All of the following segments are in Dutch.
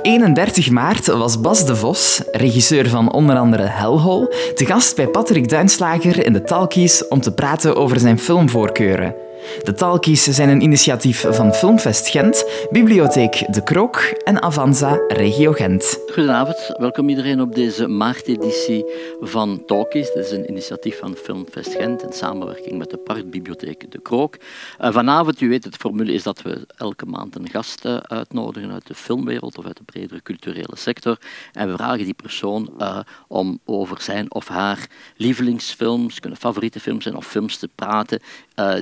Op 31 maart was Bas de Vos, regisseur van onder andere Hellhole, te gast bij Patrick Duinslager in de Talkies om te praten over zijn filmvoorkeuren. De Talkies zijn een initiatief van Filmfest Gent, Bibliotheek De Krook en Avanza Regio Gent. Goedenavond, welkom iedereen op deze maarteditie van Talkies. Dit is een initiatief van Filmfest Gent in samenwerking met de Parkbibliotheek De Krook. Uh, vanavond, u weet, het formule is dat we elke maand een gast uh, uitnodigen uit de filmwereld of uit de bredere culturele sector. En we vragen die persoon uh, om over zijn of haar lievelingsfilms, kunnen favoriete films zijn of films te praten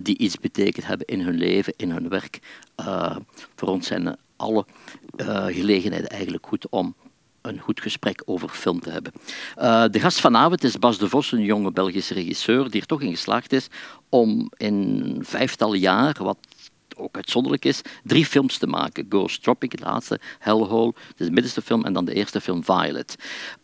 die iets betekend hebben in hun leven, in hun werk. Uh, voor ons zijn alle uh, gelegenheden eigenlijk goed om een goed gesprek over film te hebben. De gast vanavond is Bas de Vos, een jonge Belgische regisseur die er toch in geslaagd is om in vijftal jaar, wat ook uitzonderlijk is, drie films te maken. Ghost Tropic, de laatste, Hellhole, de middenste film, en dan de eerste film Violet.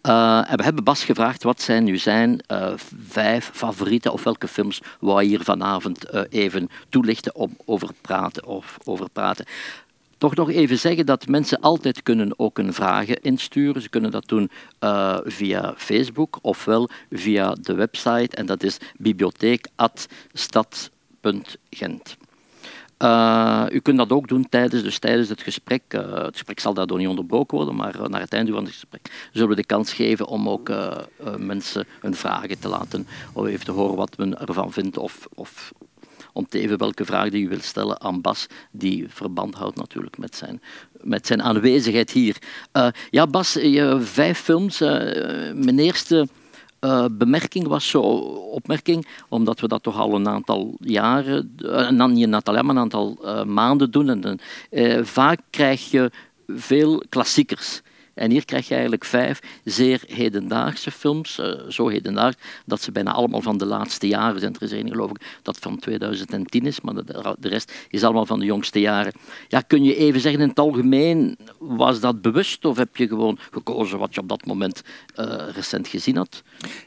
Uh, en we hebben Bas gevraagd wat zijn nu zijn uh, vijf favoriete of welke films wou je hier vanavond uh, even toelichten om over praten of over praten. Toch nog even zeggen dat mensen altijd kunnen ook een vragen insturen. Ze kunnen dat doen via Facebook ofwel via de website en dat is bibliotheek.stad.gent. Uh, u kunt dat ook doen tijdens, dus tijdens het gesprek. Uh, het gesprek zal daardoor niet onderbroken worden, maar uh, naar het einde van het gesprek zullen we de kans geven om ook mensen hun vragen te laten, om even te horen wat men ervan vindt of, of om te even welke vraag die u wilt stellen aan Bas, die verband houdt natuurlijk met zijn, met zijn aanwezigheid hier. ja, Bas, je, vijf films. mijn eerste uh, bemerking was zo, opmerking, omdat we dat toch al een aantal jaren, uh, niet een aantal, maar een aantal uh, maanden doen. En, vaak krijg je veel klassiekers. En hier krijg je eigenlijk vijf zeer hedendaagse films, uh, zo hedendaags dat ze bijna allemaal van de laatste jaren zijn. Er is één geloof ik dat van 2010 is, maar de, de, rest is allemaal van de jongste jaren. Ja, kun je even zeggen in het algemeen, was dat bewust of heb je gewoon gekozen wat je op dat moment uh, recent gezien had?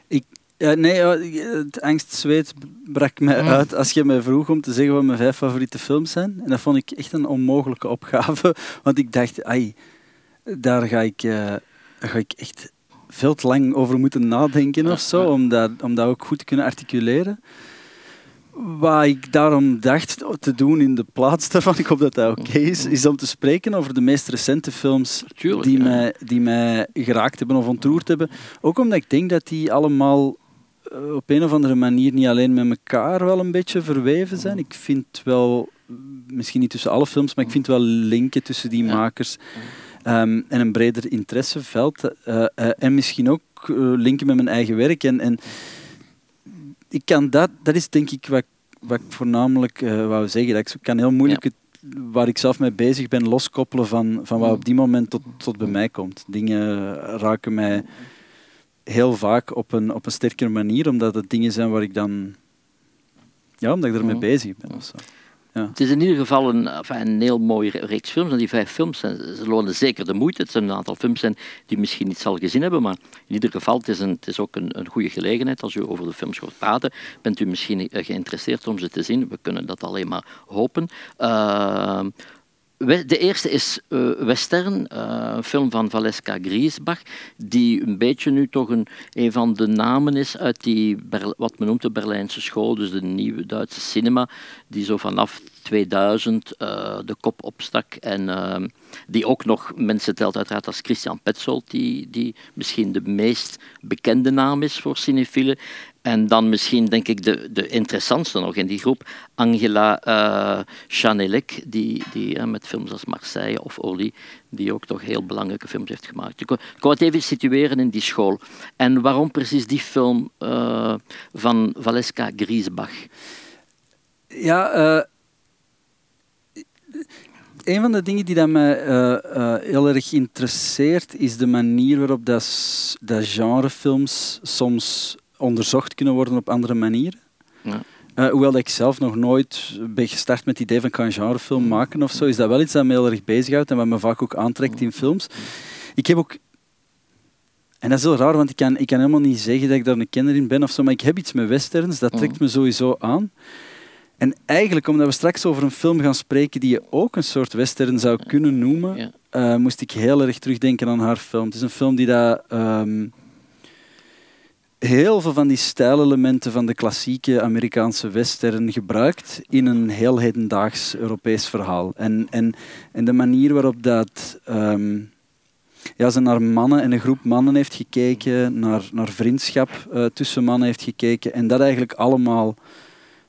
Ik, ja, nee, het angstzweet brak mij mm. uit als je mij vroeg om te zeggen wat mijn vijf favoriete films zijn. En dat vond ik echt een onmogelijke opgave, want ik dacht, ai, daar ga ik, uh, ga ik echt veel te lang over moeten nadenken of zo, om dat, om dat ook goed te kunnen articuleren. Wat ik daarom dacht te doen in de plaats daarvan, ik hoop dat dat oké is, is om te spreken over de meest recente films die, mij, die mij geraakt hebben of ontroerd hebben. Ook omdat ik denk dat die allemaal eh, op een of andere manier niet alleen met elkaar wel een beetje verweven zijn. Ik vind wel, misschien niet tussen alle films, maar ik vind wel linken tussen die makers. Um, en een breder interesseveld. Uh, uh, en misschien ook uh, linken met mijn eigen werk. En, en ik kan dat, dat is denk ik wat, wat ik voornamelijk wou zeggen. Dat ik kan heel moeilijk het, waar ik zelf mee bezig ben loskoppelen van, van wat op die moment tot, tot bij mij komt. Dingen raken mij heel vaak op een, op een sterkere manier, omdat het dingen zijn waar ik dan... Ja, omdat ik ermee bezig ben. Of zo. Het is in ieder geval een, een heel mooie reeks films. En die vijf films zijn, ze lonen zeker de moeite. Het zijn een aantal films zijn die misschien niet zal gezien hebben. Maar in ieder geval, het is, het is ook een, een goede gelegenheid. Als u over de films gaat praten, bent u misschien eh, geïnteresseerd om ze te zien. We kunnen dat alleen maar hopen. Uh, de eerste is uh, Western, uh, een film van Valeska Griesbach, die een beetje nu toch een, een van de namen is uit die, wat men noemt de Berlijnse school, dus de nieuwe Duitse cinema, die zo vanaf 2000 uh, de kop opstak en uh, die ook nog mensen telt uiteraard als Christian Petzold, die, die misschien de meest bekende naam is voor cinefielen. En dan misschien, denk ik, de, de interessantste nog in die groep, Angela uh, die, die uh, met films als Marseille of Orly, die ook toch heel belangrijke films heeft gemaakt. Ik, het even situeren in die school. En waarom precies die film uh, van Valeska Griesbach? Ja, een van de dingen die dat mij heel erg interesseert, is de manier waarop dat, dat genrefilms soms onderzocht kunnen worden op andere manieren. Ja. Uh, hoewel ik zelf nog nooit ben gestart met het idee van kan genrefilm mm. maken of zo, is dat wel iets dat me heel erg bezighoudt en wat me vaak ook aantrekt in films. Ik heb ook en dat is heel raar, want ik kan, ik kan helemaal niet zeggen dat ik daar een kenner in ben of zo, maar ik heb iets met westerns, dat trekt me sowieso aan. En eigenlijk, omdat we straks over een film gaan spreken die je ook een soort western zou kunnen noemen, eh, moest ik heel erg terugdenken aan haar film. Het is een film die dat, ehm, heel veel van die stijlelementen van de klassieke Amerikaanse western gebruikt in een heel hedendaags Europees verhaal. En, en, en de manier waarop dat... ehm, ja, ze naar mannen en een groep mannen heeft gekeken, naar, naar vriendschap eh, tussen mannen heeft gekeken. En dat eigenlijk allemaal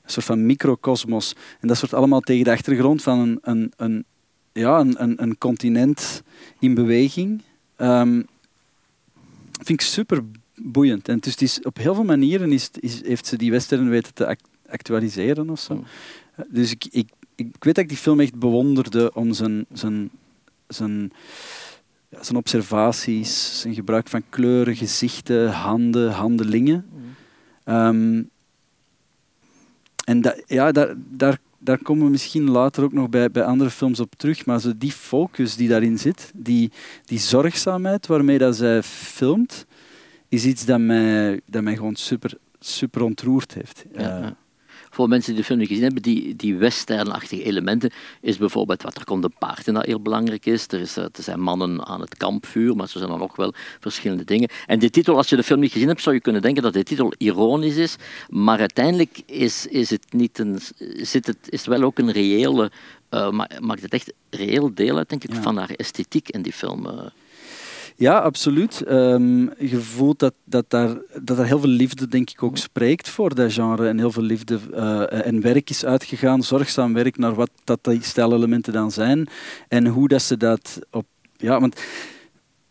een soort van microcosmos. En dat soort allemaal tegen de achtergrond van een, een, een, ja, een, een, een continent in beweging. Ehm, vind ik super boeiend. En dus is, op heel veel manieren is, is, heeft ze die western weten te act- actualiseren of zo. Mm. Eh, Dus ik, ik, ik weet dat ik die film echt bewonderde om zijn, zijn, zijn, ja, zijn observaties, zijn gebruik van kleuren, gezichten, handen, handelingen. Ehm, en ja, daar, daar, daar komen we misschien later ook nog bij, bij andere films op terug. Maar zo die focus die daarin zit, die, die zorgzaamheid waarmee dat zij filmt, is iets dat mij, dat mij gewoon super, super ontroerd heeft. Ja, Eh. Voor mensen die de film niet gezien hebben, die, die westernachtige elementen, is bijvoorbeeld wat er komt een paard in dat heel belangrijk is. Er, is, eh, er zijn mannen aan het kampvuur, maar er zijn dan nog wel verschillende dingen. En de titel, als je de film niet gezien hebt, zou je kunnen denken dat de titel ironisch is, maar uiteindelijk is, is het niet een, zit het, is wel ook een reële, eh, ma- maakt het echt reëel deel uit, denk ik, Ja. van haar esthetiek in die film. Ja, absoluut. Ehm, je voelt dat, dat, daar, dat er heel veel liefde, denk ik, ook spreekt voor dat genre. En heel veel liefde eh, en werk is uitgegaan, zorgzaam werk naar wat dat die stijlelementen dan zijn. En hoe dat ze dat op... Ja, want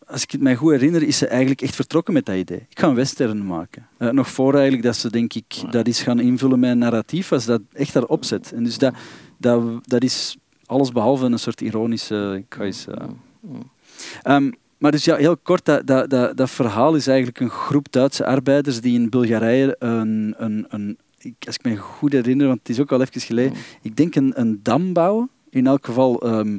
als ik het mij goed herinner, is ze eigenlijk echt vertrokken met dat idee. Ik ga een western maken. Eh, nog voor eigenlijk dat ze, denk ik, dat is gaan invullen met een narratief, was dat echt haar opzet. En dus dat, dat, dat is alles behalve een soort ironische... Ik ga eens, eh, Ehm, maar dus ja, heel kort, dat, dat, dat, dat verhaal is eigenlijk een groep Duitse arbeiders die in Bulgarije een, een, een ik- als ik me goed herinner, want het is ook al even geleden, ik denk een, een dam bouwen. In elk geval ehm,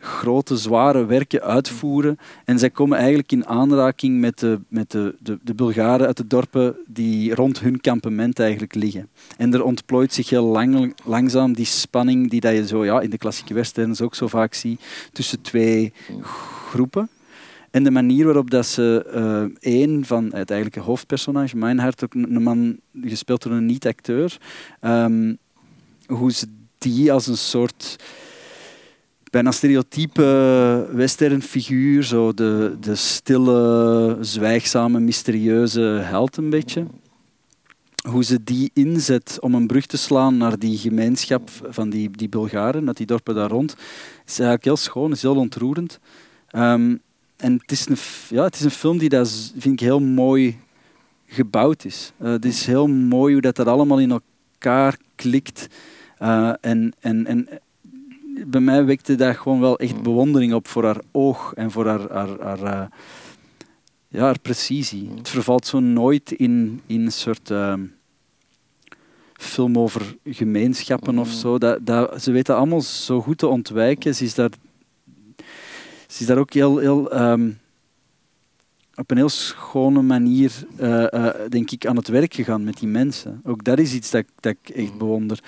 grote, zware werken uitvoeren. En zij komen eigenlijk in aanraking met de, met de, de, de Bulgaren uit de dorpen die rond hun kampement eigenlijk liggen. En er ontplooit zich heel lang, langzaam die spanning die dat je zo ja, in de klassieke westerns ook zo vaak ziet tussen twee groepen. En de manier waarop dat ze eh één van het eigenlijke hoofdpersonage, Meinhard, ook een man gespeeld door een niet-acteur, ehm, hoe ze die als een soort bijna stereotype western figuur, zo de, de stille, zwijgzame, mysterieuze held een beetje, hoe ze die inzet om een brug te slaan naar die gemeenschap van die, die Bulgaren, uit die dorpen daar rond, is eigenlijk heel schoon, is heel ontroerend. Ehm, en het is, een, ja, het is een film die dat, vind ik heel mooi gebouwd is. Eh, het is heel mooi hoe dat, dat allemaal in elkaar klikt. Eh, en, en, en bij mij wekte dat gewoon wel echt bewondering op voor haar oog en voor haar, haar, haar, eh, ja, haar precisie. Het vervalt zo nooit in, in een soort film over gemeenschappen of zo. Dat, dat, ze dat allemaal zo goed te ontwijken. Ze is daar, ze is daar ook heel, heel ehm, op een heel schone manier, eh, eh, denk ik, aan het werk gegaan met die mensen. Ook dat is iets dat, ik- dat ik echt bewonder.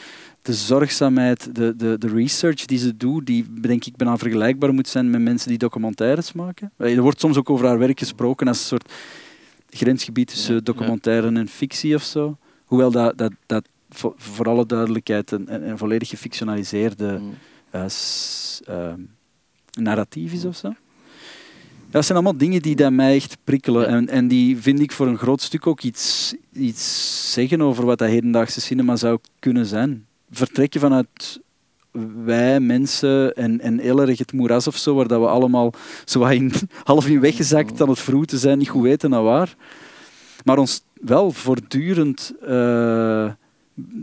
De zorgzaamheid, de, de, de research die ze doet, die denk ik bijna vergelijkbaar moet zijn met mensen die documentaires maken. Eh, Er wordt soms ook over haar werk gesproken als een soort grensgebied tussen documentaire en fictie of zo. Hoewel dat, dat, dat voor, alle duidelijkheid een, een, volledig gefictionaliseerde Mm. Narratief is of zo. Dat zijn allemaal dingen die dat mij echt prikkelen. En, en die vind ik voor een groot stuk ook iets, iets zeggen over wat dat hedendaagse cinema zou kunnen zijn. Vertrekken vanuit wij, mensen, en, en heel erg het moeras of zo, waar dat we allemaal zo in, half in weggezakt aan het vroeten zijn, niet goed weten naar waar. Maar ons wel voortdurend eh,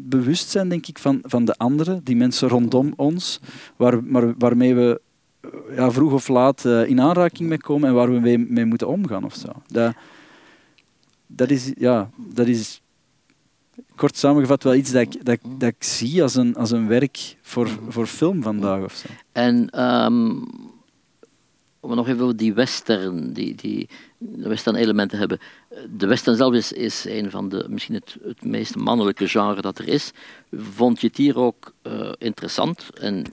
bewust zijn, denk ik, van, van de anderen, die mensen rondom ons, waar, maar, waarmee we ja, vroeg of laat eh, in aanraking mee komen en waar we mee, mee moeten omgaan of zo. Dat, dat is, ja, dat is kort samengevat wel iets dat ik, dat, dat ik zie als een, als een werk voor, voor film vandaag of zo. En ehm, we nog even over die western, die, die western elementen hebben. De western zelf is, is een van de, misschien het, het meest mannelijke genre dat er is. Vond je het hier ook uh, interessant en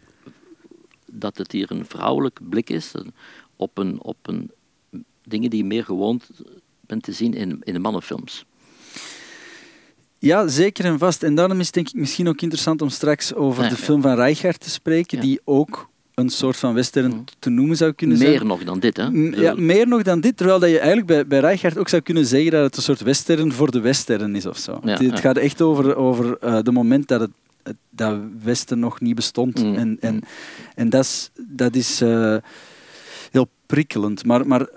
dat het hier een vrouwelijk blik is op, een, op een, dingen die je meer gewoond bent te zien in, in de mannenfilms? Ja, zeker en vast. En daarom is het denk ik misschien ook interessant om straks over de film van Reichardt te spreken, die ook een soort van western mm. te noemen zou kunnen zijn. Meer nog dan dit, hè? Ja, meer nog dan dit. Terwijl dat je eigenlijk bij, bij Reichardt ook zou kunnen zeggen dat het een soort western voor de western is of zo. het, gaat echt over, over uh, de moment dat het dat Westen nog niet bestond. Mm. En, en, en dat is, dat is uh, heel prikkelend. Maar, maar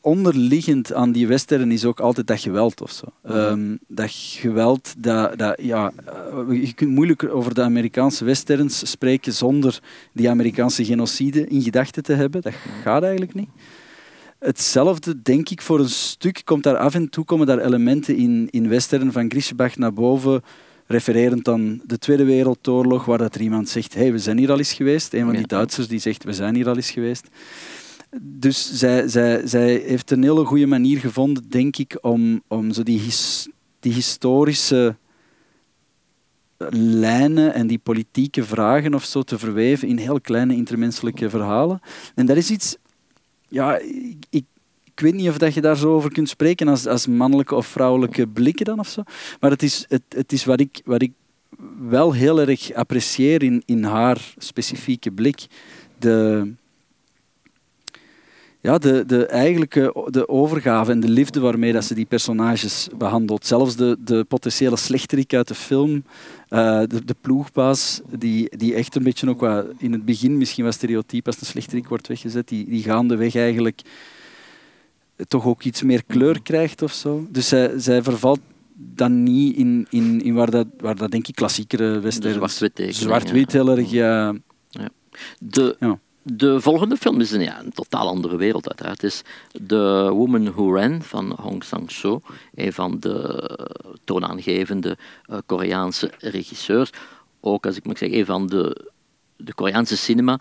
onderliggend aan die western is ook altijd dat geweld of zo. Um, dat geweld, dat, dat, ja, eh, je kunt moeilijk over de Amerikaanse westerns spreken zonder die Amerikaanse genocide in gedachten te hebben. Dat gaat eigenlijk niet. Hetzelfde, denk ik, voor een stuk komt daar af en toe komen daar elementen in, in western van Griesbach naar boven, refererend aan de Tweede Wereldoorlog, waar dat er iemand zegt, hey, we zijn hier al eens geweest. Een van die Duitsers die zegt, we zijn hier al eens geweest dus zij, zij, zij heeft een hele goede manier gevonden, denk ik, om, om zo die, die historische lijnen en die politieke vragen of zo te verweven in heel kleine intermenselijke verhalen. En dat is iets, ja, ik, ik, weet niet of dat je daar zo over kunt spreken als, als mannelijke of vrouwelijke blikken dan of zo. Maar het is, het, het is wat, ik, wat ik wel heel erg apprecieer in, in haar specifieke blik. De, ja, de, de eigenlijke de overgave en de liefde waarmee dat ze die personages behandelt. Zelfs de, de potentiële slechterik uit de film, uh, de, de ploegbaas, die, die echt een beetje ook wat in het begin misschien wat stereotyp als een slechterik wordt weggezet, die, die gaandeweg eigenlijk toch ook iets meer kleur krijgt of zo. Dus zij, zij vervalt dan niet in, in, in waar, dat, waar dat denk ik klassiekere western... Zwart-wit Zwart-wit heel erg, ja. ja. De, ja. De volgende film is een, ja, een totaal andere wereld uiteraard. Het is The Woman Who Ran van Hong Sang-soo, een van de toonaangevende uh, Koreaanse regisseurs. Ook, als ik mag zeggen, een van de, de Koreaanse cinema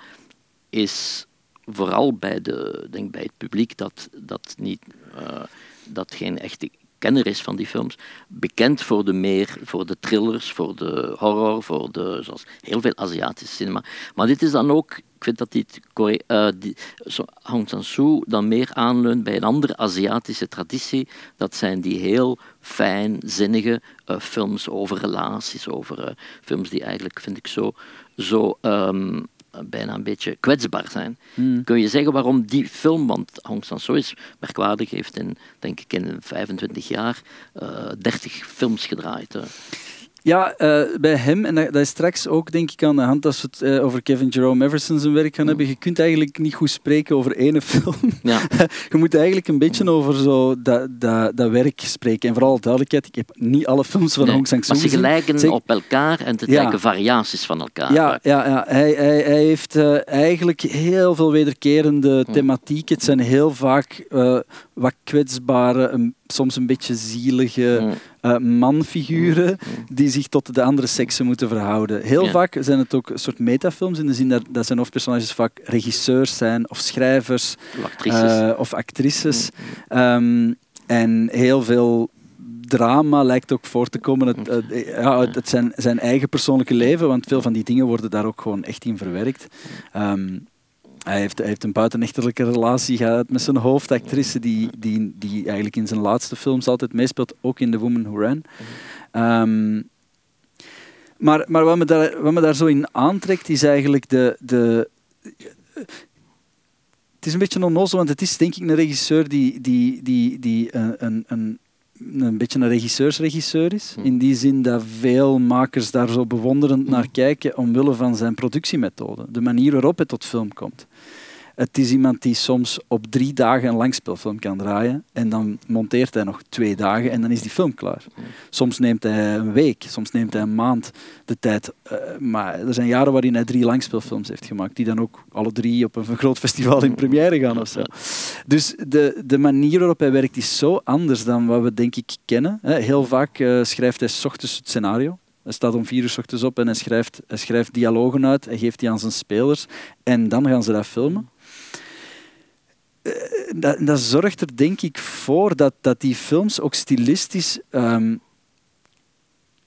is vooral bij, de, denk bij het publiek dat, dat, niet, uh, dat geen echte kenner is van die films, bekend voor de meer, voor de thrillers, voor de horror, voor de, zoals heel veel Aziatische cinema. Maar dit is dan ook ik vind dat dit die, zo, Aung San Suu dan meer aanleunt bij een andere Aziatische traditie. Dat zijn die heel fijnzinnige uh, films over relaties, over films die eigenlijk, vind ik zo, zo um, bijna een beetje kwetsbaar zijn. Hmm. Kun je zeggen waarom die film, want Aung San Suu is merkwaardig, heeft in, denk ik in 25 jaar 30 films gedraaid. Ja, uh, bij hem, en dat, dat, is straks ook denk ik aan de hand als we het uh, over Kevin Jerome Everson zijn werk gaan hebben. Je kunt eigenlijk niet goed spreken over ene film. Ja. je moet eigenlijk een beetje over zo dat, dat, dat werk spreken. En vooral duidelijkheid, ik heb niet alle films van nee, Hong Sang-soo gezien. Maar ze gelijken op elkaar en te ja. variaties van elkaar. Ja, ja, ja. Hij, hij, hij heeft uh, eigenlijk heel veel wederkerende thematiek. Het zijn heel vaak wat kwetsbare, een, soms een beetje zielige uh, manfiguren mm. die zich tot de andere seksen moeten verhouden. Heel vaak zijn het ook een soort metafilms in de zin dat, dat zijn hoofdpersonages vaak regisseurs zijn of schrijvers of actrices. Uh, of actrices. Um, en heel veel drama lijkt ook voor te komen. Uh, ja, het, zijn zijn eigen persoonlijke leven, want veel van die dingen worden daar ook gewoon echt in verwerkt. Um, hij heeft, hij heeft een buitenechtelijke relatie gehad met zijn hoofdactrice, die, die, die eigenlijk in zijn laatste films altijd meespeelt, ook in The Woman Who Ran. Um, maar maar wat, me daar, wat me daar zo in aantrekt, is eigenlijk de, de, het is een beetje onnozel, want het is denk ik een regisseur die, die, die, die een, een, een beetje een regisseursregisseur is. Hm. In die zin dat veel makers daar zo bewonderend naar hm. kijken omwille van zijn productiemethode. De manier waarop het tot film komt. Het is iemand die soms op drie dagen een langspeelfilm kan draaien en dan monteert hij nog twee dagen en dan is die film klaar. Soms neemt hij een week, soms neemt hij een maand de tijd. Uh, maar er zijn jaren waarin hij drie langspeelfilms heeft gemaakt, die dan ook alle drie op een groot festival in première gaan of zo. Dus de, de manier waarop hij werkt is zo anders dan wat we denk ik kennen. Heel vaak uh, schrijft hij s ochtends het scenario. Hij staat om vier uur s ochtends op en hij schrijft, hij schrijft dialogen uit. Hij geeft die aan zijn spelers. En dan gaan ze dat filmen. Dat, dat zorgt er denk ik voor dat, dat die films ook stilistisch ehm,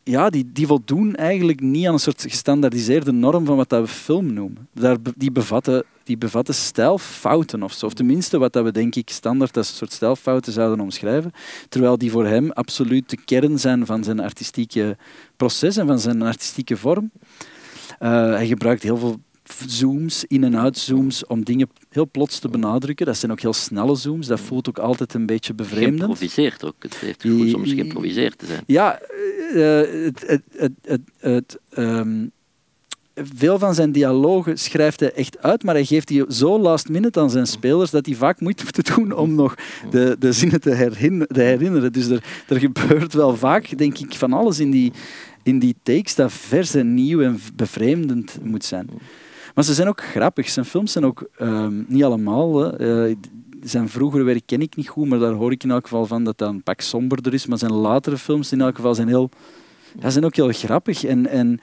ja, die, die voldoen eigenlijk niet aan een soort gestandaardiseerde norm van wat dat we film noemen. Daar, die, bevatten, die bevatten stijlfouten of zo. Of tenminste wat dat we denk ik standaard als een soort stijlfouten zouden omschrijven. Terwijl die voor hem absoluut de kern zijn van zijn artistieke proces en van zijn artistieke vorm. Uh, hij gebruikt heel veel zooms, in- en uitzooms, om dingen heel plots te benadrukken. Dat zijn ook heel snelle zooms, dat voelt ook altijd een beetje bevreemdend. Geïmproviseerd ook, het heeft goed soms geïmproviseerd te zijn. Ja, uh, het, het, het, um, veel van zijn dialogen schrijft hij echt uit, maar hij geeft die zo last minute aan zijn spelers dat hij vaak moeite moet doen om nog de, de zinnen te, herinner, te herinneren. Dus er, er gebeurt wel vaak, denk ik, van alles in die, in die takes dat vers en nieuw en bevreemdend moet zijn. Maar ze zijn ook grappig. Zijn films zijn ook um, niet allemaal. Uh, zijn vroegere werk ken ik niet goed, maar daar hoor ik in elk geval van dat dat een pak somberder is. Maar zijn latere films in elk geval zijn, heel, ja, zijn ook heel grappig. En, en,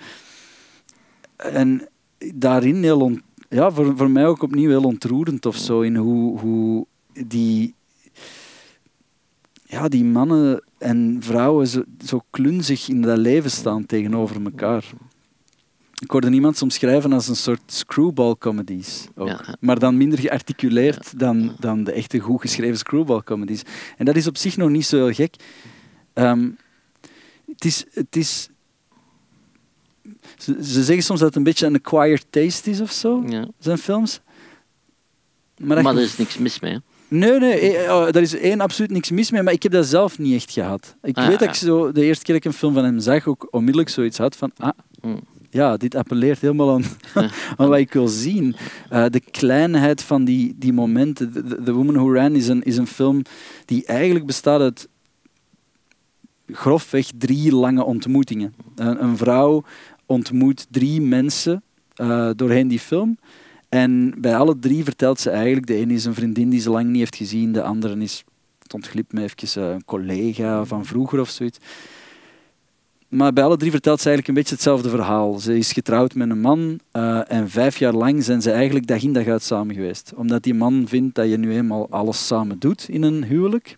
en daarin heel ja, voor, voor mij ook opnieuw heel ontroerend of zo. In hoe, hoe die, ja, die mannen en vrouwen zo, zo klunzig in dat leven staan tegenover elkaar. Ik hoorde iemand soms schrijven als een soort screwball comedies. Ook. Maar dan minder gearticuleerd dan, dan de echte goed geschreven screwball comedies. En dat is op zich nog niet zo heel gek. Um, het is, het is ze, ze, zeggen soms dat het een beetje een acquired taste is of zo, ja. zijn films. Maar, maar er is niks mis mee. Nee, nee, eh, oh, daar is één absoluut niks mis mee, maar ik heb dat zelf niet echt gehad. Ik ah, weet dat ik zo de eerste keer dat ik een film van hem zag ook onmiddellijk zoiets had van, ah, hmm ja, dit appelleert helemaal aan, aan wat ik wil zien. Uh, de kleinheid van die, die momenten. The, The, Woman Who Ran is een, is een film die eigenlijk bestaat uit grofweg drie lange ontmoetingen. Een, een vrouw ontmoet drie mensen uh, doorheen die film. En bij alle drie vertelt ze eigenlijk, de ene is een vriendin die ze lang niet heeft gezien, de andere is, het ontglipt me even, een collega van vroeger of zoiets. Maar bij alle drie vertelt ze eigenlijk een beetje hetzelfde verhaal. Ze is getrouwd met een man uh, en vijf jaar lang zijn ze eigenlijk dag in dag uit samen geweest. Omdat die man vindt dat je nu eenmaal alles samen doet in een huwelijk.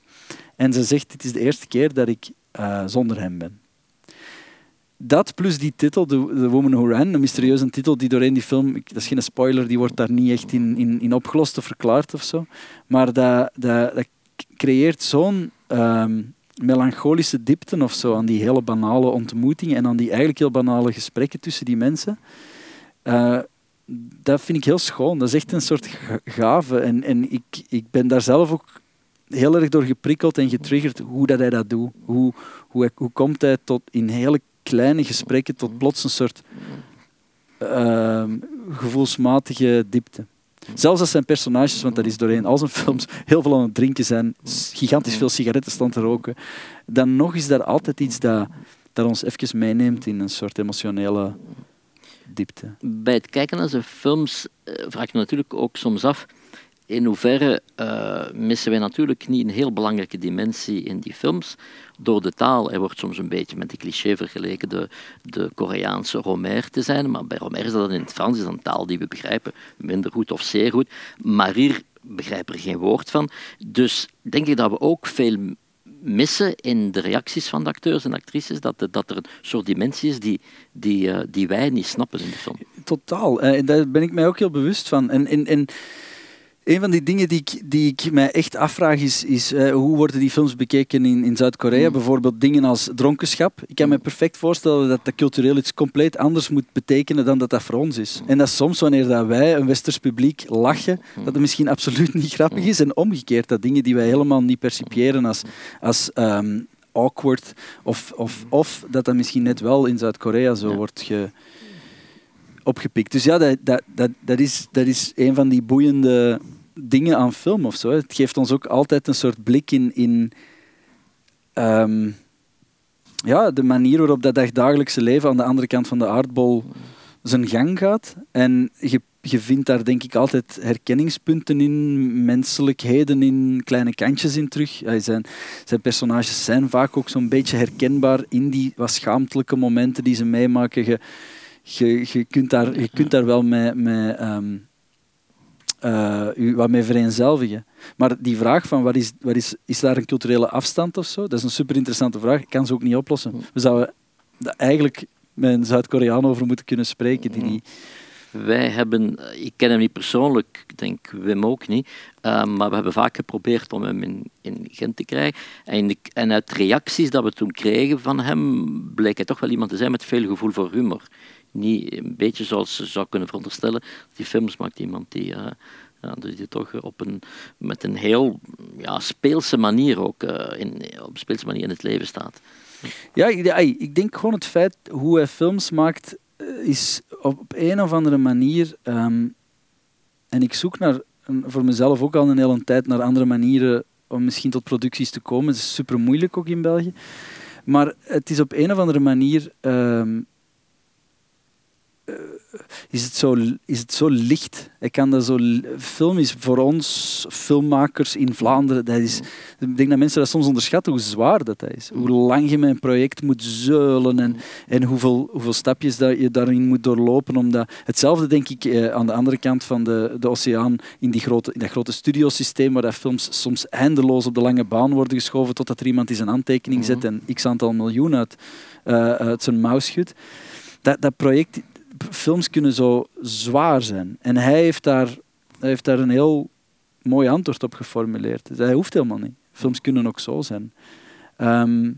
En ze zegt, dit is de eerste keer dat ik uh, zonder hem ben. Dat plus die titel, The, Woman Who Ran, een mysterieuze titel die doorheen die film, dat is geen spoiler, die wordt daar niet echt in, in, in opgelost of verklaard of zo. Maar dat, dat, creëert zo'n... Um, melancholische diepten of zo aan die hele banale ontmoetingen en aan die eigenlijk heel banale gesprekken tussen die mensen. Uh, dat vind ik heel schoon. Dat is echt een soort gave. En, en ik, ik ben daar zelf ook heel erg door geprikkeld en getriggerd hoe dat hij dat doet. Hoe, hoe, hoe komt hij tot in hele kleine gesprekken tot plots een soort uh, gevoelsmatige diepte. Zelfs als zijn personages, want dat is doorheen al zijn films, heel veel aan het drinken zijn, gigantisch veel sigaretten staan te roken, dan nog is daar altijd iets dat, dat ons even meeneemt in een soort emotionele diepte. Bij het kijken naar zijn films eh, vraag ik me natuurlijk ook soms af in hoeverre uh, missen wij natuurlijk niet een heel belangrijke dimensie in die films. Door de taal, er wordt soms een beetje met die cliché vergeleken de, de Koreaanse Romer te zijn, maar bij Romer is dat in het Frans, is een taal die we begrijpen, minder goed of zeer goed. Maar hier begrijpen er geen woord van. Dus denk ik dat we ook veel missen in de reacties van de acteurs en actrices, dat, dat er een soort dimensie is die, die, uh, die wij niet snappen in de film. Totaal, uh, daar ben ik mij ook heel bewust van. En, en, en een van die dingen die ik, die ik mij echt afvraag is, is uh, hoe worden die films bekeken in, in Zuid-Korea? Mm. Bijvoorbeeld dingen als dronkenschap. Ik kan me perfect voorstellen dat dat cultureel iets compleet anders moet betekenen dan dat dat voor ons is. En dat soms wanneer dat wij, een westers publiek, lachen, dat het misschien absoluut niet grappig is. En omgekeerd, dat dingen die wij helemaal niet percipiëren als, als um, awkward of, of, of dat dat misschien net wel in Zuid-Korea zo wordt ge opgepikt. Dus ja, dat, dat, dat, dat, is, dat is een van die boeiende dingen aan film of zo. Het geeft ons ook altijd een soort blik in, in ehm, ja, de manier waarop dat dagelijkse leven aan de andere kant van de aardbol zijn gang gaat. En je, je vindt daar denk ik altijd herkenningspunten in, menselijkheden in, kleine kantjes in terug. Zijn, zijn personages zijn vaak ook zo'n beetje herkenbaar in die wat schaamtelijke momenten die ze meemaken. Je, je, je, kunt, daar, je kunt daar wel mee, um, uh, u wat mee vereenzelvigen. Maar die vraag van wat is, wat is, is daar een culturele afstand of zo, dat is een super interessante vraag. Ik kan ze ook niet oplossen. We zouden eigenlijk met een Zuid-Koreaan over moeten kunnen spreken die die wij hebben, ik ken hem niet persoonlijk, ik denk Wim ook niet, ehm, maar we hebben vaak geprobeerd om hem in, in Gent te krijgen. En, en uit reacties dat we toen kregen van hem, bleek hij toch wel iemand te zijn met veel gevoel voor humor. Niet een beetje zoals ze zou kunnen veronderstellen. Die films maakt iemand die, uh, ja, die toch op een, met een heel ja, speelse manier ook uh, in, op speelse manier in het leven staat. Ja, ik, denk gewoon het feit hoe hij films maakt eh, is op een of andere manier, um, en ik zoek naar, voor mezelf ook al een hele tijd naar andere manieren om misschien tot producties te komen. Het is super moeilijk ook in België. Maar het is op een of andere manier um, is het zo, is het zo licht. Ik kan dat zo, film is voor ons, filmmakers in Vlaanderen, dat is, ik denk dat mensen dat soms onderschatten hoe zwaar dat is. Hoe lang je met een project moet zeulen en, en hoeveel, hoeveel stapjes dat je daarin moet doorlopen. Omdat, hetzelfde denk ik eh, aan de andere kant van de, de oceaan, in, die grote, in dat grote studiosysteem waar dat films soms eindeloos op de lange baan worden geschoven totdat er iemand in zijn aantekening zet en x aantal miljoen uit, uh, uit zijn mouw schudt. Dat, dat project films kunnen zo zwaar zijn. En hij heeft daar, heeft daar een heel mooi antwoord op geformuleerd. Dus hij hoeft helemaal niet. Films kunnen ook zo zijn. Ehm,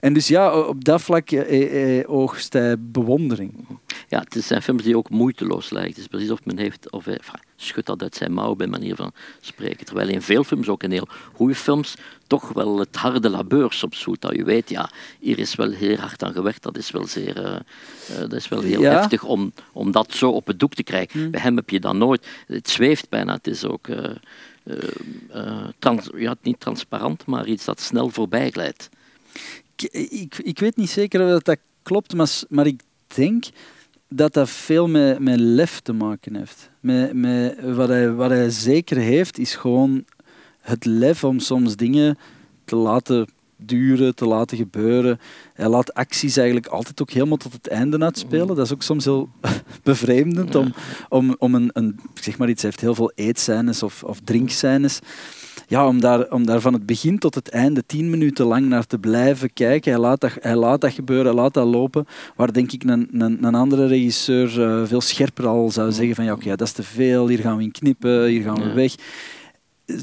en dus ja, op dat vlak eh, eh, oogst hij bewondering. Ja, het zijn films die ook moeiteloos lijken. Het is precies of men heeft, of hij schudt dat uit zijn mouw bij manier van spreken. Terwijl in veel films, ook in heel goede films, toch wel het harde labeur soms. Dat je weet, ja, hier is wel heel hard aan gewerkt. Dat is wel, zeer, uh, dat is wel heel heftig om, om dat zo op het doek te krijgen. Hmm. Bij hem heb je dat nooit. Het zweeft bijna. Het is ook uh, trans, ja, niet transparant, maar iets dat snel voorbij glijdt. Ik, ik, weet niet zeker of dat, dat klopt, maar, maar ik denk dat dat veel met, met lef te maken heeft. Met, met, wat, hij, wat hij zeker heeft, is gewoon het lef om soms dingen te laten duren, te laten gebeuren. Hij laat acties eigenlijk altijd ook helemaal tot het einde uitspelen. Dat is ook soms heel bevreemdend om, om, om een, een, zeg maar iets, hij heeft heel veel eetscènes of, of drinkscènes ja, om, daar, om daar van het begin tot het einde tien minuten lang naar te blijven kijken. Hij laat dat, hij laat dat gebeuren, hij laat dat lopen. Waar denk ik een, een, een andere regisseur uh, veel scherper al zou zeggen van ja, oké, dat is te veel, hier gaan we in knippen, hier gaan we weg.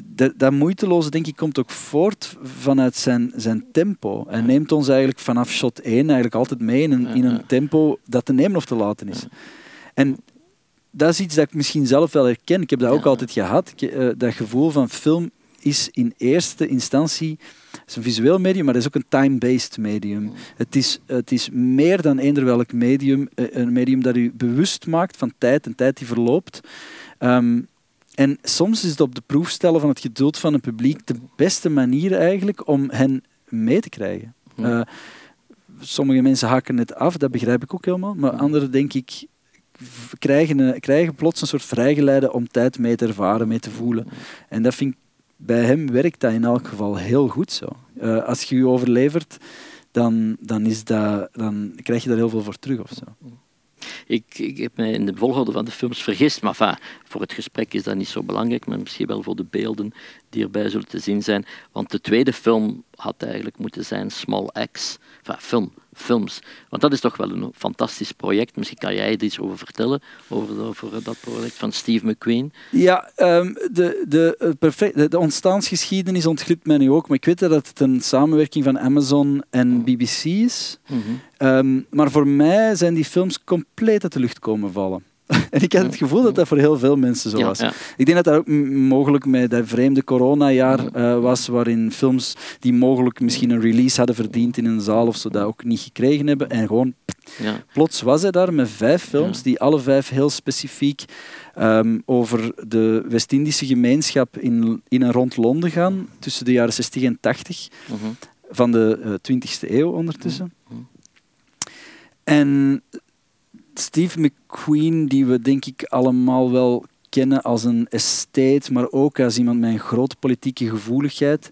Dat, dat, moeiteloze, denk ik, komt ook voort vanuit zijn, zijn tempo. Hij neemt ons eigenlijk vanaf shot 1 eigenlijk altijd mee in een, in een tempo dat te nemen of te laten is. En dat is iets dat ik misschien zelf wel herken. Ik heb dat ook altijd gehad. Uh, dat gevoel van film is in eerste instantie is een visueel medium, maar het is ook een time-based medium. Het, is, het is meer dan eender welk medium, eh, een medium dat u bewust maakt van tijd en tijd die verloopt. Ehm, en soms is het op de proef stellen van het geduld van een publiek de beste manier eigenlijk om hen mee te krijgen. Uh, sommige mensen haken het af, dat begrijp ik ook helemaal. Maar anderen, denk ik, krijgen, krijgen plots een soort vrijgeleide om tijd mee te ervaren, mee te voelen. En dat vind ik bij hem werkt dat in elk geval heel goed zo. Uh, als je je overlevert, dan, dan, is dat, dan krijg je daar heel veel voor terug of zo. Ik, ik heb mij in de volgorde van de films vergist, maar voor het gesprek is dat niet zo belangrijk, maar misschien wel voor de beelden die erbij zullen te zien zijn. Want de tweede film had eigenlijk moeten zijn Small X, enfin, film, films. Want dat is toch wel een fantastisch project. Misschien kan jij er iets over vertellen, over, over dat project van Steve McQueen. Ja, um, de, de, eh, perfect, de, ontstaansgeschiedenis ontglipt mij nu ook, maar ik weet dat het een samenwerking van Amazon en mhm. BBC is. Mm -hmm. maar voor mij zijn die films compleet uit de lucht komen vallen. en ik had het gevoel dat dat voor heel veel mensen zo was. Ik denk dat dat ook mogelijk met dat vreemde coronajaar uh, was, waarin films die mogelijk misschien een release hadden verdiend in een zaal of zo, dat ook niet gekregen hebben. En gewoon, ja. plots was hij daar met vijf films, die alle vijf heel specifiek um, over de West-Indische gemeenschap in, in en rond Londen gaan, tussen de jaren 60 en 80 uh -huh. van de uh, eh, 20e eeuw ondertussen. -huh. En Steve McQueen, die we denk ik allemaal wel kennen als een estate, maar ook als iemand met een grote politieke gevoeligheid,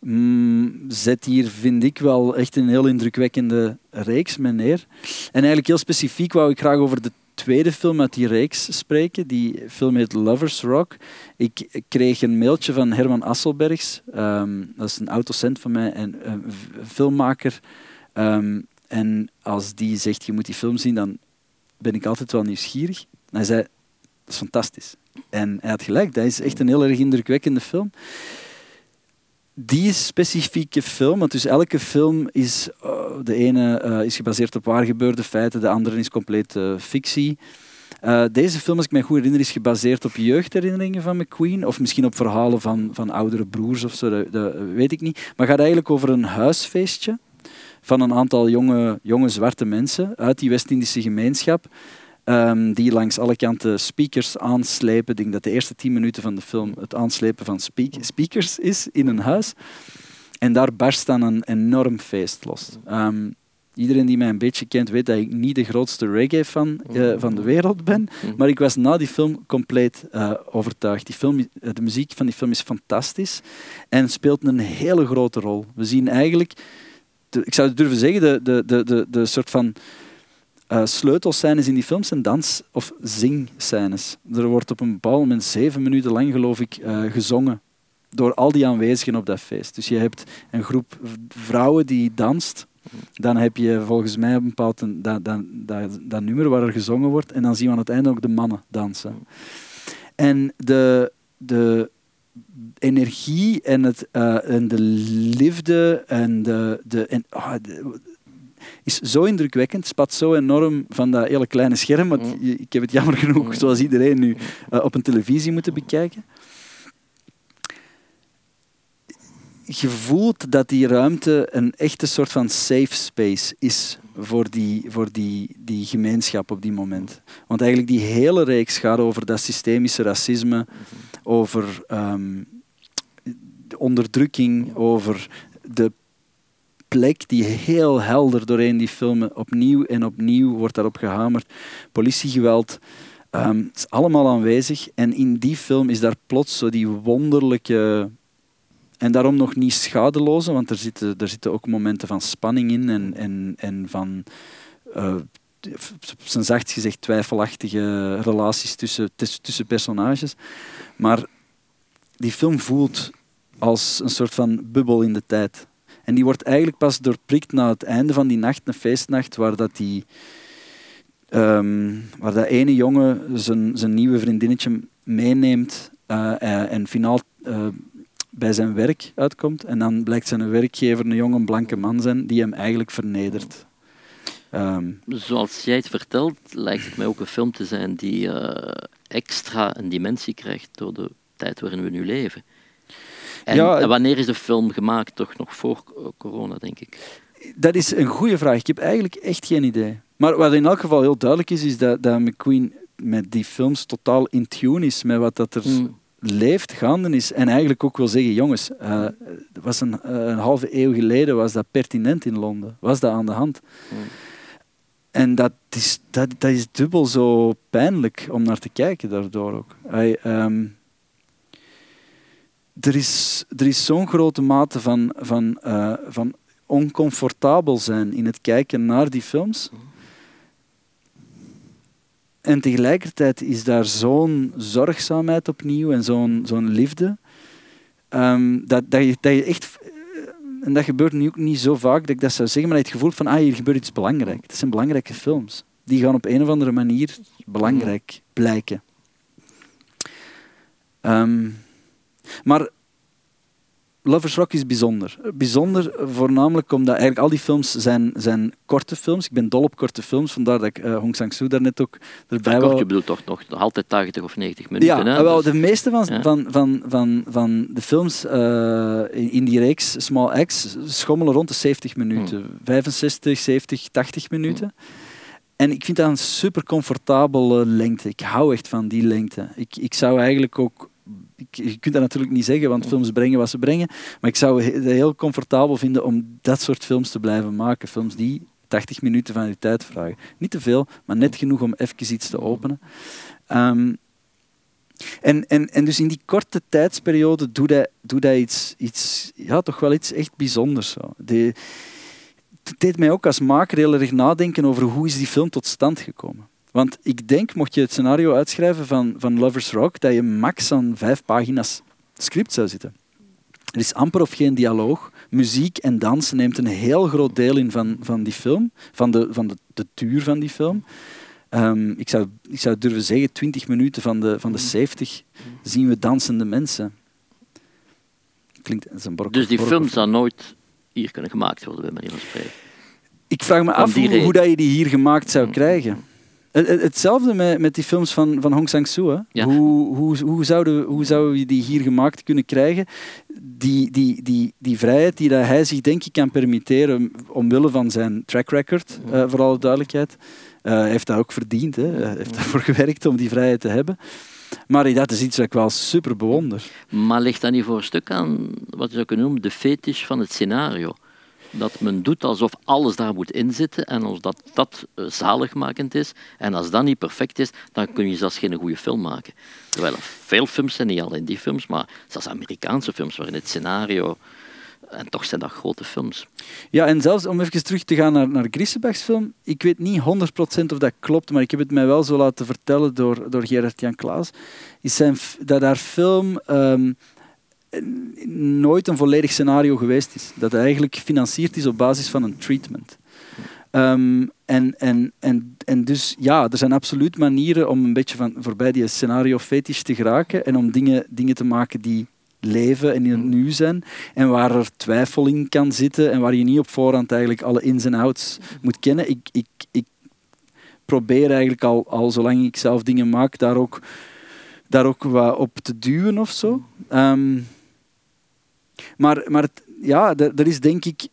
mm, zet hier, vind ik wel echt een heel indrukwekkende reeks mee neer. En eigenlijk heel specifiek wou ik graag over de tweede film uit die reeks spreken. Die film heet Lovers Rock. Ik kreeg een mailtje van Herman Asselbergs. Ehm, dat is een autocent van mij en een filmmaker. Ehm, en als die zegt, je moet die film zien, dan ben ik altijd wel nieuwsgierig. Hij zei, dat is fantastisch. En hij had gelijk, dat is echt een heel erg indrukwekkende film die specifieke film, want dus elke film is, uh, de ene uh, is gebaseerd op waar gebeurde feiten, de andere is compleet uh, fictie. deze film, als ik me goed herinner, is gebaseerd op jeugdherinneringen van McQueen, of misschien op verhalen van, van oudere broers of zo, dat, weet ik niet. Maar gaat eigenlijk over een huisfeestje van een aantal jonge, jonge zwarte mensen uit die West-Indische gemeenschap. Um, die langs alle kanten speakers aanslepen. Ik denk dat de eerste tien minuten van de film het aanslepen van speak speakers is in een huis. En daar barst dan een enorm feest los. Um, iedereen die mij een beetje kent weet dat ik niet de grootste reggae-fan uh, van de wereld ben. Maar ik was na die film compleet uh, overtuigd. Die film, de muziek van die film is fantastisch en speelt een hele grote rol. We zien eigenlijk, ik zou durven zeggen, de, de, de, de, de soort van uh, sleutelscènes in die films zijn dans- of zingscènes. Er wordt op een bepaald moment zeven minuten lang, geloof ik, uh, gezongen door al die aanwezigen op dat feest. Dus je hebt een groep vrouwen die danst. Dan heb je volgens mij een bepaald dat, dat, dat, dat nummer waar er gezongen wordt. En dan zien we aan het einde ook de mannen dansen. En de, de energie en, het, uh, en de liefde en de, de, en, oh, de is zo indrukwekkend, spat zo enorm van dat hele kleine scherm. Want mm. ik heb het jammer genoeg, mm. zoals iedereen nu, uh, op een televisie moeten bekijken. Je voelt dat die ruimte een echte soort van safe space is voor die, voor die, die gemeenschap op die moment. Want eigenlijk die hele reeks gaat over dat systemische racisme, over um, onderdrukking, over de plek die heel helder doorheen die filmen opnieuw en opnieuw wordt daarop gehamerd. Politiegeweld, het is allemaal aanwezig. En in die film is daar plots zo die wonderlijke... En daarom nog niet schadeloze, want er zitten, er zitten ook momenten van spanning in en, en, en van... Uh, zijn zacht gezegd twijfelachtige relaties tussen, tussen personages. Maar die film voelt als een soort van bubbel in de tijd. En die wordt eigenlijk pas doorprikt na het einde van die nacht, een feestnacht, waar dat die... Um, waar dat ene jongen zijn, zijn nieuwe vriendinnetje meeneemt uh, en finaal bij zijn werk uitkomt. En dan blijkt zijn werkgever een jonge blanke man zijn die hem eigenlijk vernedert. Um, Zoals jij het vertelt, lijkt het mij ook een film te zijn die uh, extra een dimensie krijgt door de tijd waarin we nu leven. En, ja, wanneer is de film gemaakt? Toch nog voor corona, denk ik. Dat is een goede vraag. Ik heb eigenlijk echt geen idee. Maar wat in elk geval heel duidelijk is, is dat, dat McQueen met die films totaal in tune is met wat dat er mm. Leeft, gaande is. En eigenlijk ook wil zeggen, jongens, uh, was een, uh, een, halve eeuw geleden was dat pertinent in Londen. Was dat aan de hand. Mm. En dat is, dat, dat is dubbel zo pijnlijk om naar te kijken daardoor ook. I, um, er is, er is zo'n grote mate van, van, uh, van oncomfortabel zijn in het kijken naar die films. En tegelijkertijd is daar zo'n zorgzaamheid opnieuw en zo'n zo'n liefde. Um, dat, dat, je, dat je echt. Eh, en dat gebeurt nu ook niet zo vaak dat ik dat zou zeggen, maar je het gevoel van ah, hier gebeurt iets belangrijks. Het zijn belangrijke films. Die gaan op een of andere manier belangrijk blijken. Um, maar Lovers Rock is bijzonder. Bijzonder voornamelijk omdat eigenlijk al die films zijn, zijn korte films. Ik ben dol op korte films, vandaar dat ik uh, Hong Sang-soo daarnet ook erbij was. Je bedoelt toch nog altijd 80 of 90 minuten? Ja, hè? wel, dus- de meeste van, van, van, van, van de films uh, in, in, die reeks Small X schommelen rond de 70 minuten. Hmm. 65, 70, 80 minuten. Hmm. En ik vind dat een super comfortabele lengte. Ik hou echt van die lengte. Ik, ik zou eigenlijk ook je kunt dat natuurlijk niet zeggen, want films brengen wat ze brengen. Maar ik zou het heel comfortabel vinden om dat soort films te blijven maken. Films die 80 minuten van je tijd vragen. Niet te veel, maar net genoeg om even iets te openen. Um, en, en, en dus in die korte tijdsperiode doet hij, doet hij iets, iets, ja, toch wel iets echt bijzonders. Zo. het deed mij ook als maker heel erg nadenken over hoe is die film tot stand gekomen. Want ik denk, mocht je het scenario uitschrijven van, van Lovers Rock, dat je max aan vijf pagina's script zou zitten. Er is amper of geen dialoog. Muziek en dans neemt een heel groot deel in van, van die film, van de, van de, de duur van die film. Ehm, ik, zou, ik zou durven zeggen, 20 minuten van de, van de 70 zien we dansende mensen. Klinkt als een bork, Dus die bork- film zou nooit hier kunnen gemaakt worden, bij manier van spreken. Ik vraag me af hoe, hoe dat je die hier gemaakt zou Mm. krijgen. Het- het- Hetzelfde met, met die films van, van Hong Sang-soo. Ja. Hoe, hoe, hoe, zouden, hoe zou je die hier gemaakt kunnen krijgen? Die, die, die, die vrijheid die dat hij zich denk ik kan permitteren omwille van zijn track record, eh, voor alle duidelijkheid. Eh, hij heeft dat ook verdiend. Hè. Hij heeft ervoor gewerkt om die vrijheid te hebben. Maar dat is iets wat ik wel super bewonder. Maar ligt dat niet voor een stuk aan wat je zou kunnen noemen de fetish van het scenario? Dat men doet alsof alles daar moet inzitten en als dat, dat eh, zaligmakend is. En als dat niet perfect is, dan kun je zelfs geen goede film maken. Terwijl er veel films zijn, niet alleen die films, maar zelfs Amerikaanse films waarin het scenario... En toch zijn dat grote films. Ja, en zelfs om even terug te gaan naar, naar Griesenbachs film. Ik weet niet 100% of dat klopt, maar ik heb het mij wel zo laten vertellen door, door Gerard-Jan Klaas. Is zijn, dat haar film ehm, nooit een volledig scenario geweest is. Dat eigenlijk gefinancierd is op basis van een treatment. Ehm, en, en, en, en dus ja, er zijn absoluut manieren om een beetje van voorbij die scenario fetish te geraken en om dingen, dingen te maken die leven en in het nu zijn en waar er twijfel in kan zitten en waar je niet op voorhand eigenlijk alle ins en outs moet kennen. Ik, ik, ik probeer eigenlijk al, al zolang ik zelf dingen maak daar ook, daar ook wat op te duwen of zo. Ehm, maar maar het, ja, er er is denk ik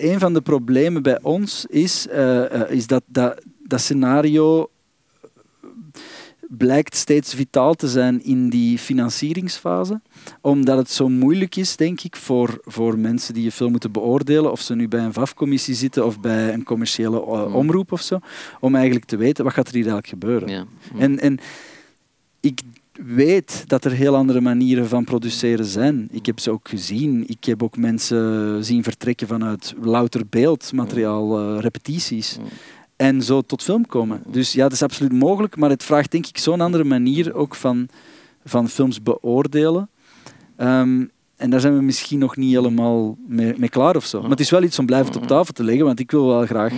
een van de problemen bij ons is, eh, eh, is dat, dat dat scenario blijkt steeds vitaal te zijn in die financieringsfase. Omdat het zo moeilijk is, denk ik, voor, voor mensen die je film moeten beoordelen, of ze nu bij een VAF-commissie zitten of bij een commerciële eh, Mm. omroep of zo, om eigenlijk te weten wat gaat er hier eigenlijk gebeuren. Ja. En, en ik weet dat er heel andere manieren van produceren zijn. Ik heb ze ook gezien. Ik heb ook mensen zien vertrekken vanuit louter beeldmateriaal, eh, repetities. Mm. En zo tot film komen. Dus ja, dat is absoluut mogelijk, maar het vraagt denk ik zo'n andere manier ook van, van films beoordelen. Ehm, en daar zijn we misschien nog niet helemaal mee, mee klaar of zo. Maar het is wel iets om blijvend op tafel te leggen, want ik wil wel graag.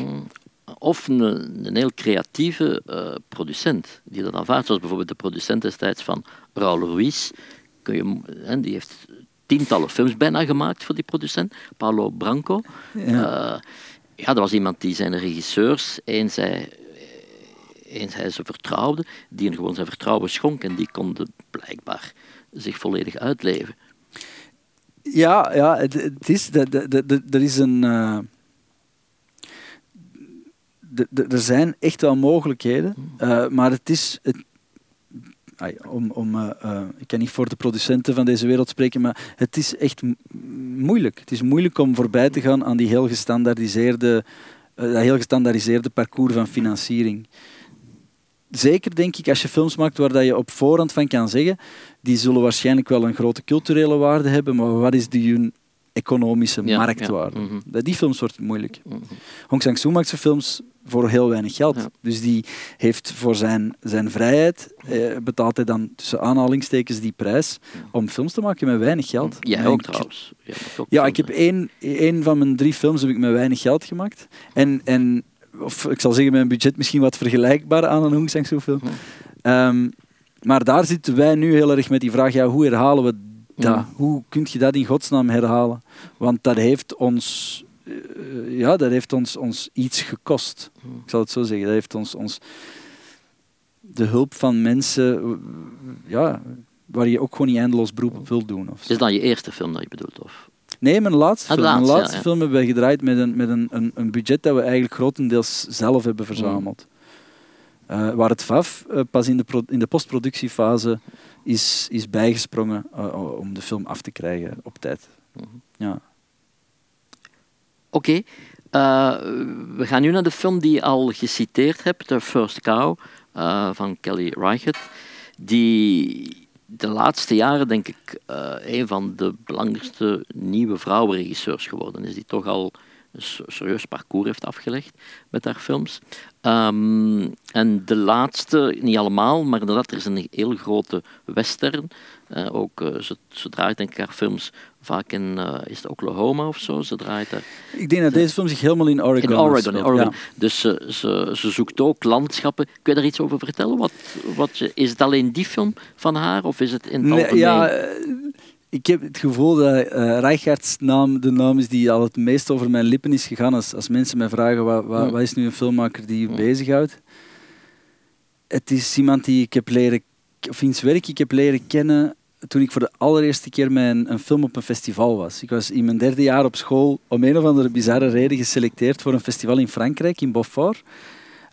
Of een, een heel creatieve eh, producent die dat aanvaardt, zoals bijvoorbeeld de producent destijds van Raul Ruiz. Kun je, en die heeft tientallen films bijna gemaakt voor die producent, Paulo Branco. Ja. Eh, ja, er was iemand die zijn regisseurs, eens hij, eens hij ze vertrouwde, die hem gewoon zijn vertrouwen schonk en die konden blijkbaar zich volledig uitleven. Ja, ja het, het is, er is een. eh, er zijn echt wel mogelijkheden, eh, maar het is. Het, om, om, eh, eh, ik kan niet voor de producenten van deze wereld spreken, maar het is echt moeilijk. Het is moeilijk om voorbij te gaan aan die heel gestandaardiseerde, dat heel gestandaardiseerde parcours van financiering. Zeker denk ik als je films maakt waar je op voorhand van kan zeggen, die zullen waarschijnlijk wel een grote culturele waarde hebben, maar wat is de economische Ja, marktwaarde? ja, mhm. Bij die films wordt het moeilijk. Mhm. Hong Sang-soo maakt zijn films voor heel weinig geld. Ja. Dus die heeft voor zijn, zijn vrijheid, eh, betaalt hij dan tussen aanhalingstekens die prijs om films te maken met weinig geld. Jij ook trouwens. Jij maakt ook Ja, ik heb één, één van mijn drie films heb ik met weinig geld gemaakt. En, en of ik zal zeggen, mijn budget misschien wat vergelijkbaar aan een Hong Sang-soo film. Ehm, maar daar zitten wij nu heel erg met die vraag, ja, hoe herhalen we dat? Hoe kun je dat in godsnaam herhalen? Want dat heeft ons, eh, ja, dat heeft ons, ons iets gekost. Mhm. Ik zal het zo zeggen. Dat heeft ons, ons de hulp van mensen, ja, waar je ook gewoon niet eindeloos beroep op wilt doen. Is dat je eerste film dat je bedoelt? Of? Nee, mijn laatste Ah, film. Mijn laatste, laatste ja, ja. film hebben wij gedraaid met, een, met een, een, een budget dat we eigenlijk grotendeels zelf hebben verzameld. Eh, waar het VAF eh, pas in de, in de postproductiefase is, is bijgesprongen eh, om de film af te krijgen op tijd. Mhm. Ja. Oké, we gaan nu naar de film die je al geciteerd hebt, The First Cow van Kelly Reichardt. Die de laatste jaren, denk ik, een van de belangrijkste nieuwe vrouwenregisseurs geworden is. Die toch al serieus parcours heeft afgelegd met haar films. Ehm, en de laatste, niet allemaal, maar inderdaad, er is een heel grote western. Uh, ook, uh, ze, ze, draait denk ik haar films vaak in uh, is het Oklahoma of zo. Ze draait daar. Ik denk dat deze film zich helemaal in Oregon. In Oregon, in Oregon. Ja. Dus ze, ze, ze, zoekt ook landschappen. Kun je daar iets over vertellen? Wat, wat, is het alleen die film van haar of is het in het nee, Ja, ik heb het gevoel dat uh, Reichards naam de naam is die al het meest over mijn lippen is gegaan. Als, als mensen mij vragen wat, wat, wat is nu een filmmaker die je bezighoudt. Het is iemand die ik heb leren, of wiens werk ik heb leren kennen toen ik voor de allereerste keer mijn een film op een festival was. Ik was in mijn derde jaar op school om een of andere bizarre reden geselecteerd voor een festival in Frankrijk, in Beaufort.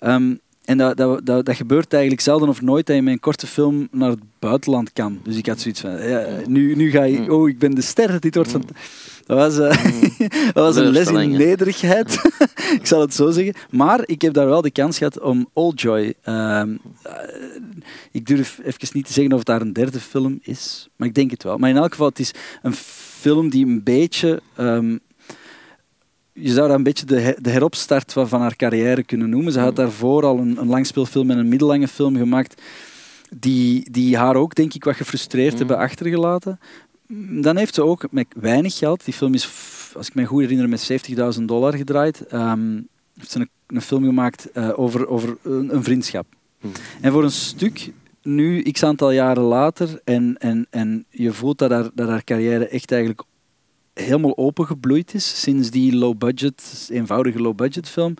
Um, en dat, dat, dat, dat, gebeurt eigenlijk zelden of nooit dat je met een korte film naar het buitenland kan. Dus ik had zoiets van, ja, nu, nu ga je, mm. oh, ik ben de ster, dit wordt van... Mm. Dat was, uh, dat was een les in nederigheid, ik zal het zo zeggen. Maar ik heb daar wel de kans gehad om Old Joy. Uh, ik durf even niet te zeggen of daar een derde film is, maar ik denk het wel. Maar in elk geval, het is een film die een beetje um, je zou dat een beetje de, de heropstart van, van, haar carrière kunnen noemen. Ze had mm. daarvoor al een, een langspeelfilm en een middellange film gemaakt, die, die haar ook, denk ik, wat gefrustreerd mm. hebben achtergelaten. Dan heeft ze ook met weinig geld, die film is, als ik me goed herinner, met 70.000 dollar gedraaid, um, heeft ze een, een film gemaakt uh, over, over een, een vriendschap. Mm. En voor een stuk nu, x aantal jaren later, en, en, en je voelt dat haar, dat haar carrière echt eigenlijk helemaal opengebloeid is sinds die low-budget, eenvoudige low-budget film.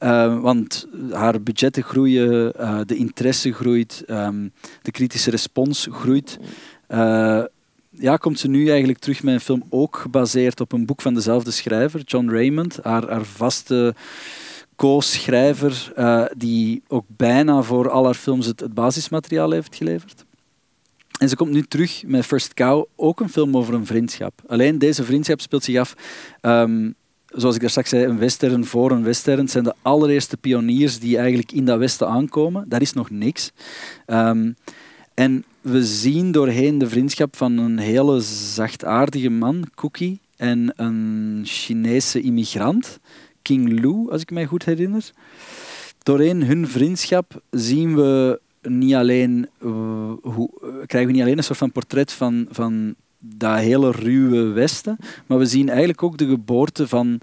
Uh, want haar budgetten groeien, uh, de interesse groeit, um, de kritische respons groeit. Uh, ja, komt ze nu eigenlijk terug met een film ook gebaseerd op een boek van dezelfde schrijver, John Raymond, haar, vaste co-schrijver, die ook bijna voor al haar films het basismateriaal heeft geleverd. En ze komt nu terug met First Cow, ook een film over een vriendschap. Alleen deze vriendschap speelt zich af, um, zoals ik daar straks zei, een western voor een western. Het zijn de allereerste pioniers die eigenlijk in dat westen aankomen. Daar is nog niks. Um, en we zien doorheen de vriendschap van een hele zachtaardige man, Cookie, en een Chinese immigrant, King Lu, als ik mij goed herinner. Doorheen hun vriendschap zien we niet alleen, uh, hoe, krijgen we niet alleen een soort van portret van, van dat hele ruwe Westen, maar we zien eigenlijk ook de geboorte van,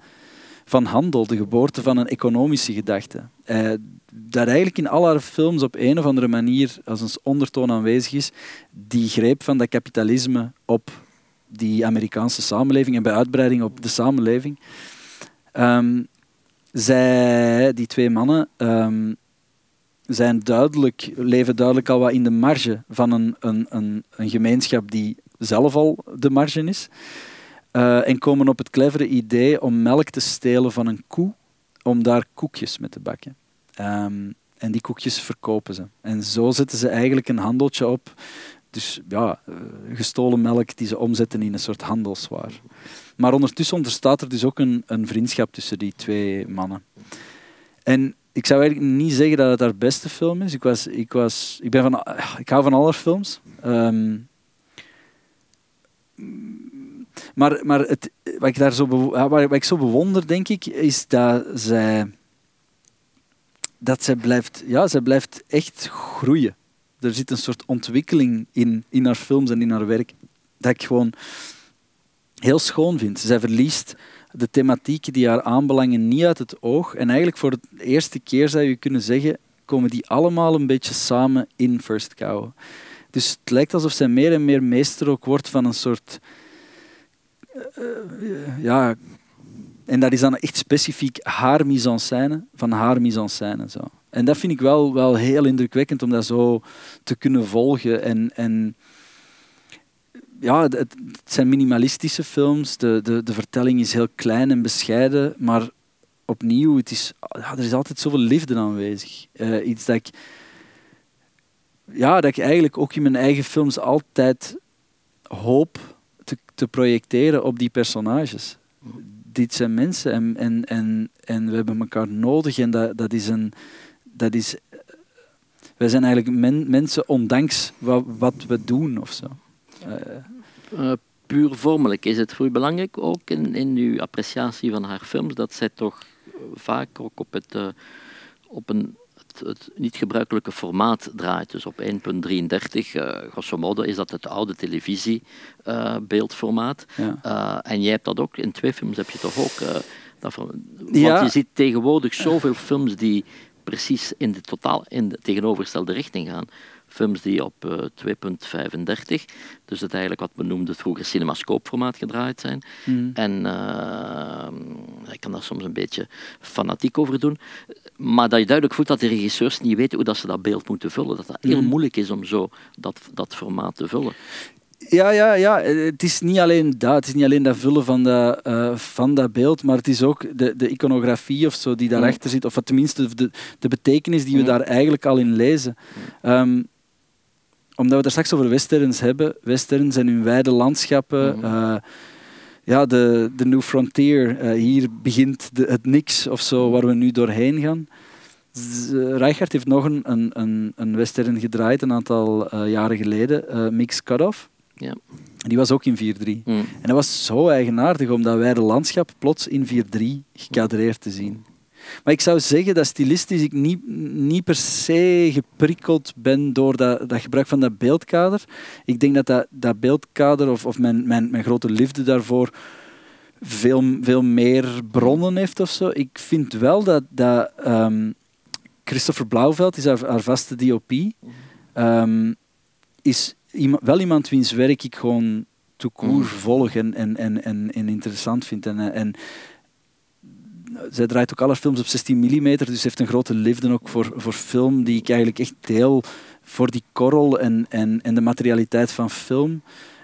van handel, de geboorte van een economische gedachte. Uh, dat eigenlijk in al haar films op een of andere manier als een ondertoon aanwezig is, die greep van dat kapitalisme op die Amerikaanse samenleving en bij uitbreiding op de samenleving. Um, zij, die twee mannen, um, zijn duidelijk, leven duidelijk al wat in de marge van een, een, een, een gemeenschap die zelf al de marge is. Uh, en komen op het clevere idee om melk te stelen van een koe, om daar koekjes mee te bakken. Um, en die koekjes verkopen ze. En zo zetten ze eigenlijk een handeltje op. Dus ja, uh, gestolen melk die ze omzetten in een soort handelswaar. Maar ondertussen ontstaat er dus ook een, een vriendschap tussen die twee mannen. En ik zou eigenlijk niet zeggen dat het haar beste film is. Ik, was, ik, was, ik, ben van, ik hou van alle films. Um, maar maar het, wat, ik daar zo wat ik zo bewonder, denk ik, is dat zij, dat zij, blijft, ja, zij blijft echt groeien. Er zit een soort ontwikkeling in, in haar films en in haar werk dat ik gewoon heel schoon vind. Zij verliest de thematieken die haar aanbelangen niet uit het oog. En eigenlijk voor de eerste keer zou je kunnen zeggen, komen die allemaal een beetje samen in First Cow. Dus het lijkt alsof zij meer en meer meester ook wordt van een soort... Uh, ja, en dat is dan echt specifiek haar mise-en-scène, van haar mise-en-scène. Zo. En dat vind ik wel, wel heel indrukwekkend om dat zo te kunnen volgen. En, en ja, het, zijn minimalistische films. De, de, de vertelling is heel klein en bescheiden, maar opnieuw, het is, ja, er is altijd zoveel liefde aanwezig. Uh, iets dat ik, ja, dat ik eigenlijk ook in mijn eigen films altijd hoop te, te projecteren op die personages. Dit zijn mensen en, en, en, en we hebben elkaar nodig en dat, dat is een... Dat is, wij zijn eigenlijk men, mensen ondanks wat, wat we doen of zo. Uh, puur vormelijk. Is het voor u belangrijk ook in, in uw appreciatie van haar films dat zij toch vaak ook op, het, uh, op een het, niet gebruikelijke formaat draait. Dus op 1.33, uh, grosso modo, is dat het oude televisiebeeldformaat. Uh, ja. en jij hebt dat ook, in twee films heb je toch ook. dat, want ja. je ziet tegenwoordig zoveel films die precies in de totaal in de tegenovergestelde richting gaan films die op uh, 2.35, dus het eigenlijk wat we noemden vroeger cinemascoopformaat gedraaid zijn. Mm. En uh, ik kan daar soms een beetje fanatiek over doen, maar dat je duidelijk voelt dat de regisseurs niet weten hoe dat ze dat beeld moeten vullen. Dat het heel Mm. moeilijk is om zo dat, dat formaat te vullen. Ja, ja, ja, het is niet alleen dat, het is niet alleen dat vullen van dat, uh, van dat beeld, maar het is ook de, de iconografie of zo die daarachter zit, of tenminste de, de betekenis die we Mm. daar eigenlijk al in lezen. Um, omdat we het straks over westerns hebben, westerns en hun wijde landschappen, Mhm. uh, ja, de, de New Frontier, uh, hier begint de, het niks of zo waar we nu doorheen gaan. Z- Reichardt heeft nog een, een, een, een western gedraaid een aantal jaren geleden, Mix Cut-Off. Ja. Die was ook in 4-3. Mm. En dat was zo eigenaardig om dat wijde landschap plots in 4-3 gekadreerd te zien. Maar ik zou zeggen dat stilistisch ik niet, niet per se geprikkeld ben door dat, dat gebruik van dat beeldkader. Ik denk dat dat, dat beeldkader of, of mijn, mijn, mijn grote liefde daarvoor veel, veel meer bronnen heeft of zo. Ik vind wel dat, dat um, Christopher Blauwveld is haar, vaste DOP. Um, is wel iemand wiens werk ik gewoon toekoer volg en, en, en, en, en interessant vind. En, en zij draait ook alle films op 16 mm, dus heeft een grote liefde ook voor, voor film, die ik eigenlijk echt deel voor die korrel en, en, en de materialiteit van film.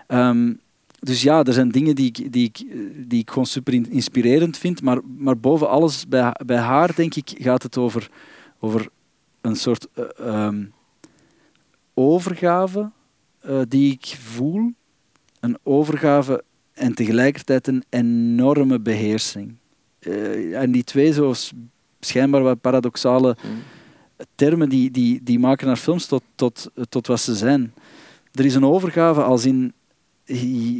Um, dus ja, er zijn dingen die ik, die ik, die ik gewoon super inspirerend vind, maar, maar boven alles, bij, bij haar denk ik, gaat het over, over een soort uh, um, overgave uh, die ik voel. Een overgave en tegelijkertijd een enorme beheersing. Uh, en die twee zo schijnbaar wat paradoxale mm. termen, die, die, die maken haar films tot, tot, tot wat ze zijn. Er is een overgave als in,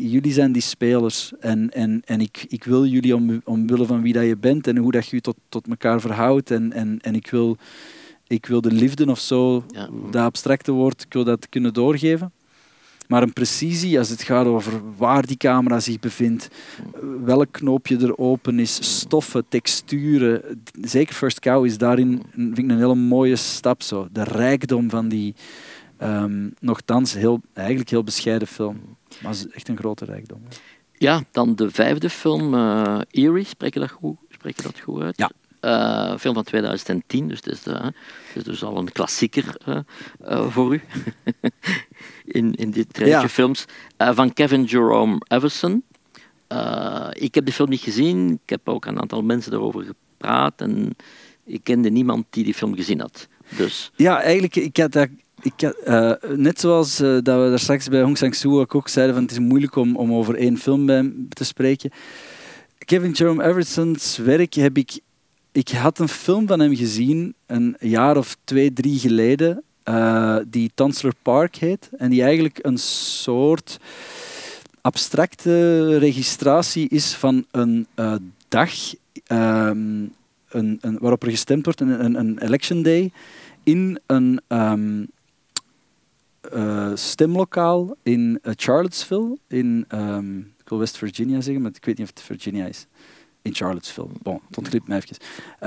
jullie zijn die spelers en, en, en ik, ik wil jullie om, omwille van wie dat je bent en hoe dat je je tot, tot elkaar verhoudt en, en, en ik, wil, ik wil de liefde of zo, ja. dat abstracte woord, ik wil dat kunnen doorgeven. Maar een precisie als het gaat over waar die camera zich bevindt, welk knoopje er open is, stoffen, texturen. Zeker First Cow is daarin vind ik een hele mooie stap. Zo. De rijkdom van die um, nogthans heel, eigenlijk heel bescheiden film. Maar echt een grote rijkdom. Ja, dan de vijfde film, uh, Eerie, spreek je dat goed, spreek je dat goed uit? Ja. Uh, film van 2010, dus het is, de, het is dus al een klassieker uh, uh, voor u in, in dit rijtje Ja. films. van Kevin Jerome Everson. ik heb de film niet gezien, ik heb ook een aantal mensen daarover gepraat en ik kende niemand die die film gezien had. Dus. Ja, eigenlijk, ik had ik, uh, net zoals uh, dat we daar straks bij Hong Sang-soo ook zeiden, van het is moeilijk om, om over één film bij te spreken. Kevin Jerome Everson's werk heb ik... Ik had een film van hem gezien, een jaar of twee, drie geleden, uh, die Tansler Park heet. En die eigenlijk een soort abstracte registratie is van een dag um, een, waarop er gestemd wordt, een, een, election day, in een... Um, uh, stemlokaal in Charlottesville, in wil West Virginia zeggen, maar ik weet niet of het Virginia is. In Charlottesville. Bon, het ontglipt me even.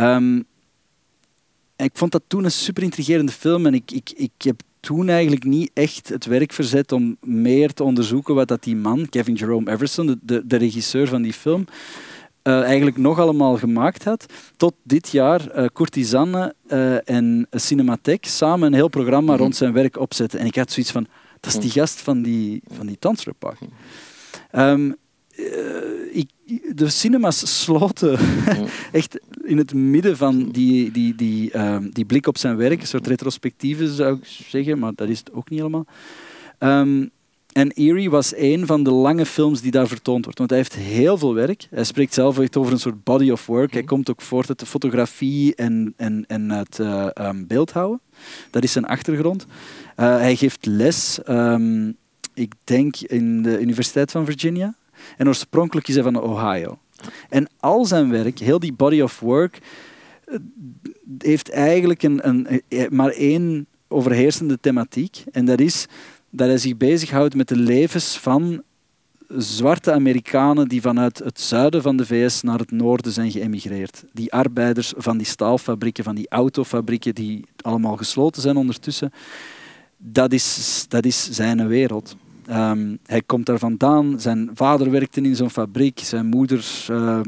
Um, en ik vond dat toen een super intrigerende film en ik, ik, ik heb toen eigenlijk niet echt het werk verzet om meer te onderzoeken wat dat die man, Kevin Jerome Everson, de, de, de regisseur van die film, uh, eigenlijk nog allemaal gemaakt had. Tot dit jaar uh, Courtisanne uh, en Cinematheek samen een heel programma mm -hmm. rond zijn werk opzetten. En ik had zoiets van, dat is die gast van die, van die Tanzerpark. Um, ik, de cinemas sloten mm. echt in het midden van die, die, die, um, die blik op zijn werk. Een soort retrospectieve zou ik zeggen, maar dat is het ook niet helemaal. Um, en Eerie was een van de lange films die daar vertoond wordt. Want hij heeft heel veel werk. Hij spreekt zelf echt over een soort body of work. Mm. Hij komt ook voort uit de fotografie en, en, en het uh, um, beeldhouden. Dat is zijn achtergrond. Uh, hij geeft les um, ik denk in de Universiteit van Virginia. En oorspronkelijk is hij van Ohio. En al zijn werk, heel die body of work, eh, heeft eigenlijk een, een, eh, maar één overheersende thematiek. En dat is dat hij zich bezighoudt met de levens van zwarte Amerikanen die vanuit het zuiden van de VS naar het noorden zijn geëmigreerd. Die arbeiders van die staalfabrieken, van die autofabrieken, die allemaal gesloten zijn ondertussen. Dat is, dat is zijn wereld. Um, hij komt daar vandaan. Zijn vader werkte in zo'n fabriek. Zijn moeder uh,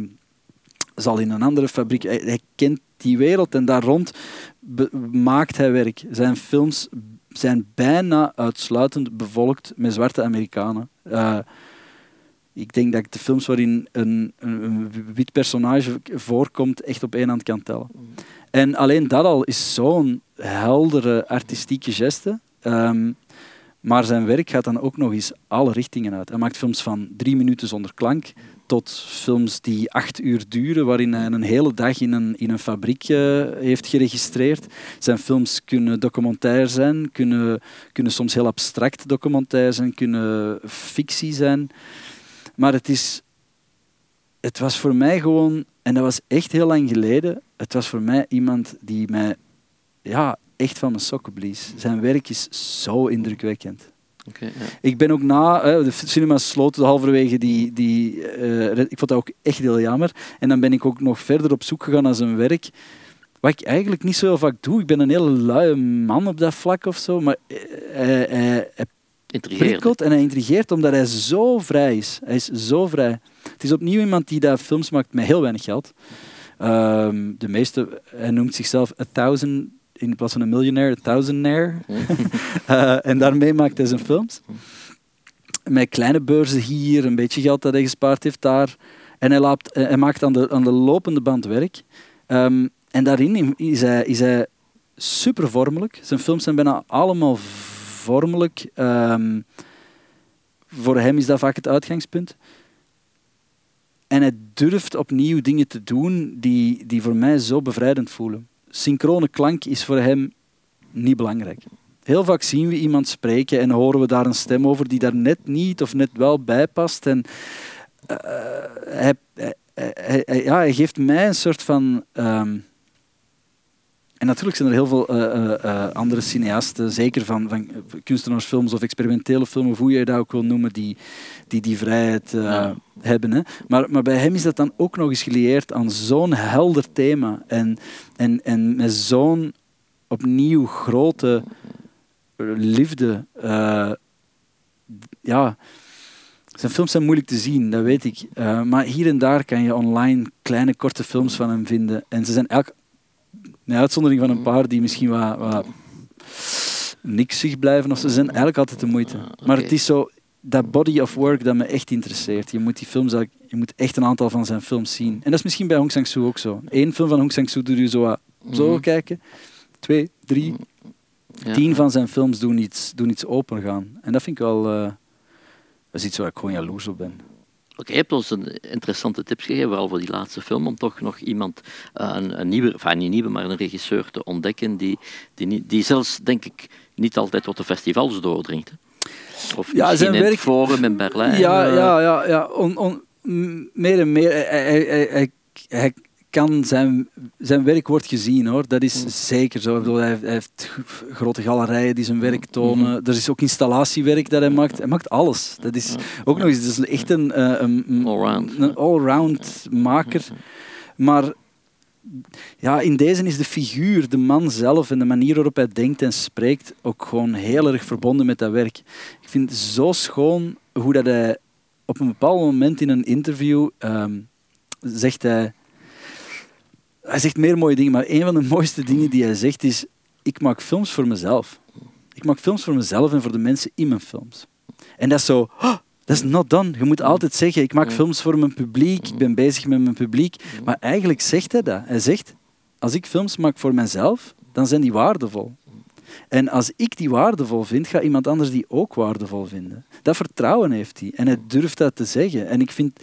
zal in een andere fabriek. Hij, hij, kent die wereld en daar rond maakt hij werk. Zijn films zijn bijna uitsluitend bevolkt met zwarte Amerikanen. Uh, ik denk dat ik de films waarin een, een, een, wit personage voorkomt echt op één hand kan tellen. En alleen dat al is zo'n heldere artistieke geste. Um, maar zijn werk gaat dan ook nog eens alle richtingen uit. Hij maakt films van drie minuten zonder klank tot films die acht uur duren, waarin hij een hele dag in een, in een fabriek uh, heeft geregistreerd. Zijn films kunnen documentair zijn, kunnen, kunnen soms heel abstract documentair zijn, kunnen fictie zijn. Maar het, is, het was voor mij gewoon, en dat was echt heel lang geleden, het was voor mij iemand die mij ja, echt van mijn sokken blies. Zijn werk is zo indrukwekkend. Okay, ja. Ik ben ook na, de cinema sloten halverwege die, die uh, ik vond dat ook echt heel jammer. En dan ben ik ook nog verder op zoek gegaan naar zijn werk. Wat ik eigenlijk niet zo vaak doe. Ik ben een hele luie man op dat vlak of zo. Maar uh, hij, hij, prikkelt en hij intrigeert omdat hij zo vrij is. Hij is zo vrij. Het is opnieuw iemand die daar films maakt met heel weinig geld. Um, de meeste, hij noemt zichzelf a thousand in plaats van een miljonair, een thousandaire. uh, en daarmee maakt hij zijn films. Met kleine beurzen hier, een beetje geld dat hij gespaard heeft daar. En hij, laapt, eh, hij maakt aan de, aan de lopende band werk. Um, en daarin is hij, is hij super vormelijk. Zijn films zijn bijna allemaal vormelijk. Um, voor hem is dat vaak het uitgangspunt. En hij durft opnieuw dingen te doen die, die voor mij zo bevrijdend voelen synchrone klank is voor hem niet belangrijk. Heel vaak zien we iemand spreken en horen we daar een stem over die daar net niet of net wel bij past. En uh, hij, ja, hij geeft mij een soort van. Um, en natuurlijk zijn er heel veel uh, uh, andere cineasten, zeker van, van kunstenaarsfilms of experimentele films, of hoe je dat ook wil noemen, die die, die vrijheid ja. hebben. Hè. Maar, maar bij hem is dat dan ook nog eens gelieerd aan zo'n helder thema en, en, en met zo'n opnieuw grote liefde. ja, zijn films zijn moeilijk te zien, dat weet ik. Uh, maar hier en daar kan je online kleine korte films van hem vinden. En ze zijn elk met uitzondering van een paar die misschien wat, wat niksig blijven. Of ze zijn eigenlijk altijd de moeite. Ah, maar het is zo, dat body of work dat me echt interesseert. Je moet die films, je moet echt een aantal van zijn films zien. En dat is misschien bij Hong Sang-soo ook zo. Eén film van Hong Sang-soo doe je zo, zo mm kijken. Twee, drie, ja. tien van zijn films doen iets, doen iets open gaan. En dat vind ik wel... Uh, dat is iets waar ik gewoon jaloers op ben. Oké, je hebt ons een interessante tips gegeven, vooral voor die laatste film, om toch nog iemand, eh, een, een nieuwe, enfin niet nieuwe, maar een regisseur te ontdekken die, die, die zelfs, denk ik, niet altijd tot de festivals doordringt. Of ja, zijn in werk... het Forum in Berlijn. Ja, uh... ja, ja, ja. On, on, meer en meer. Hij, hij, hij, hij kan zijn, zijn werk wordt gezien hoor. Dat is mm. zeker zo. Bedoel, hij, heeft grote galerijen die zijn werk mm. tonen. Mm. Er is ook installatiewerk dat hij maakt. Hij maakt alles. Dat is ook nog eens. Is echt een, uh, een, allround. een allround maker. Maar ja, in deze is de figuur, de man zelf en de manier waarop hij denkt en spreekt ook gewoon heel erg verbonden met dat werk. Ik vind het zo schoon hoe dat hij op een bepaald moment in een interview um, zegt hij hij zegt meer mooie dingen, maar een van de mooiste dingen die hij zegt is: ik maak films voor mezelf. Ik maak films voor mezelf en voor de mensen in mijn films. En dat is zo, oh, dat is not done. Je moet altijd zeggen: ik maak films voor mijn publiek, ik ben bezig met mijn publiek. Maar eigenlijk zegt hij dat. Hij zegt: als ik films maak voor mezelf, dan zijn die waardevol. En als ik die waardevol vind, gaat iemand anders die ook waardevol vinden. Dat vertrouwen heeft hij. En hij durft dat te zeggen. En ik vind,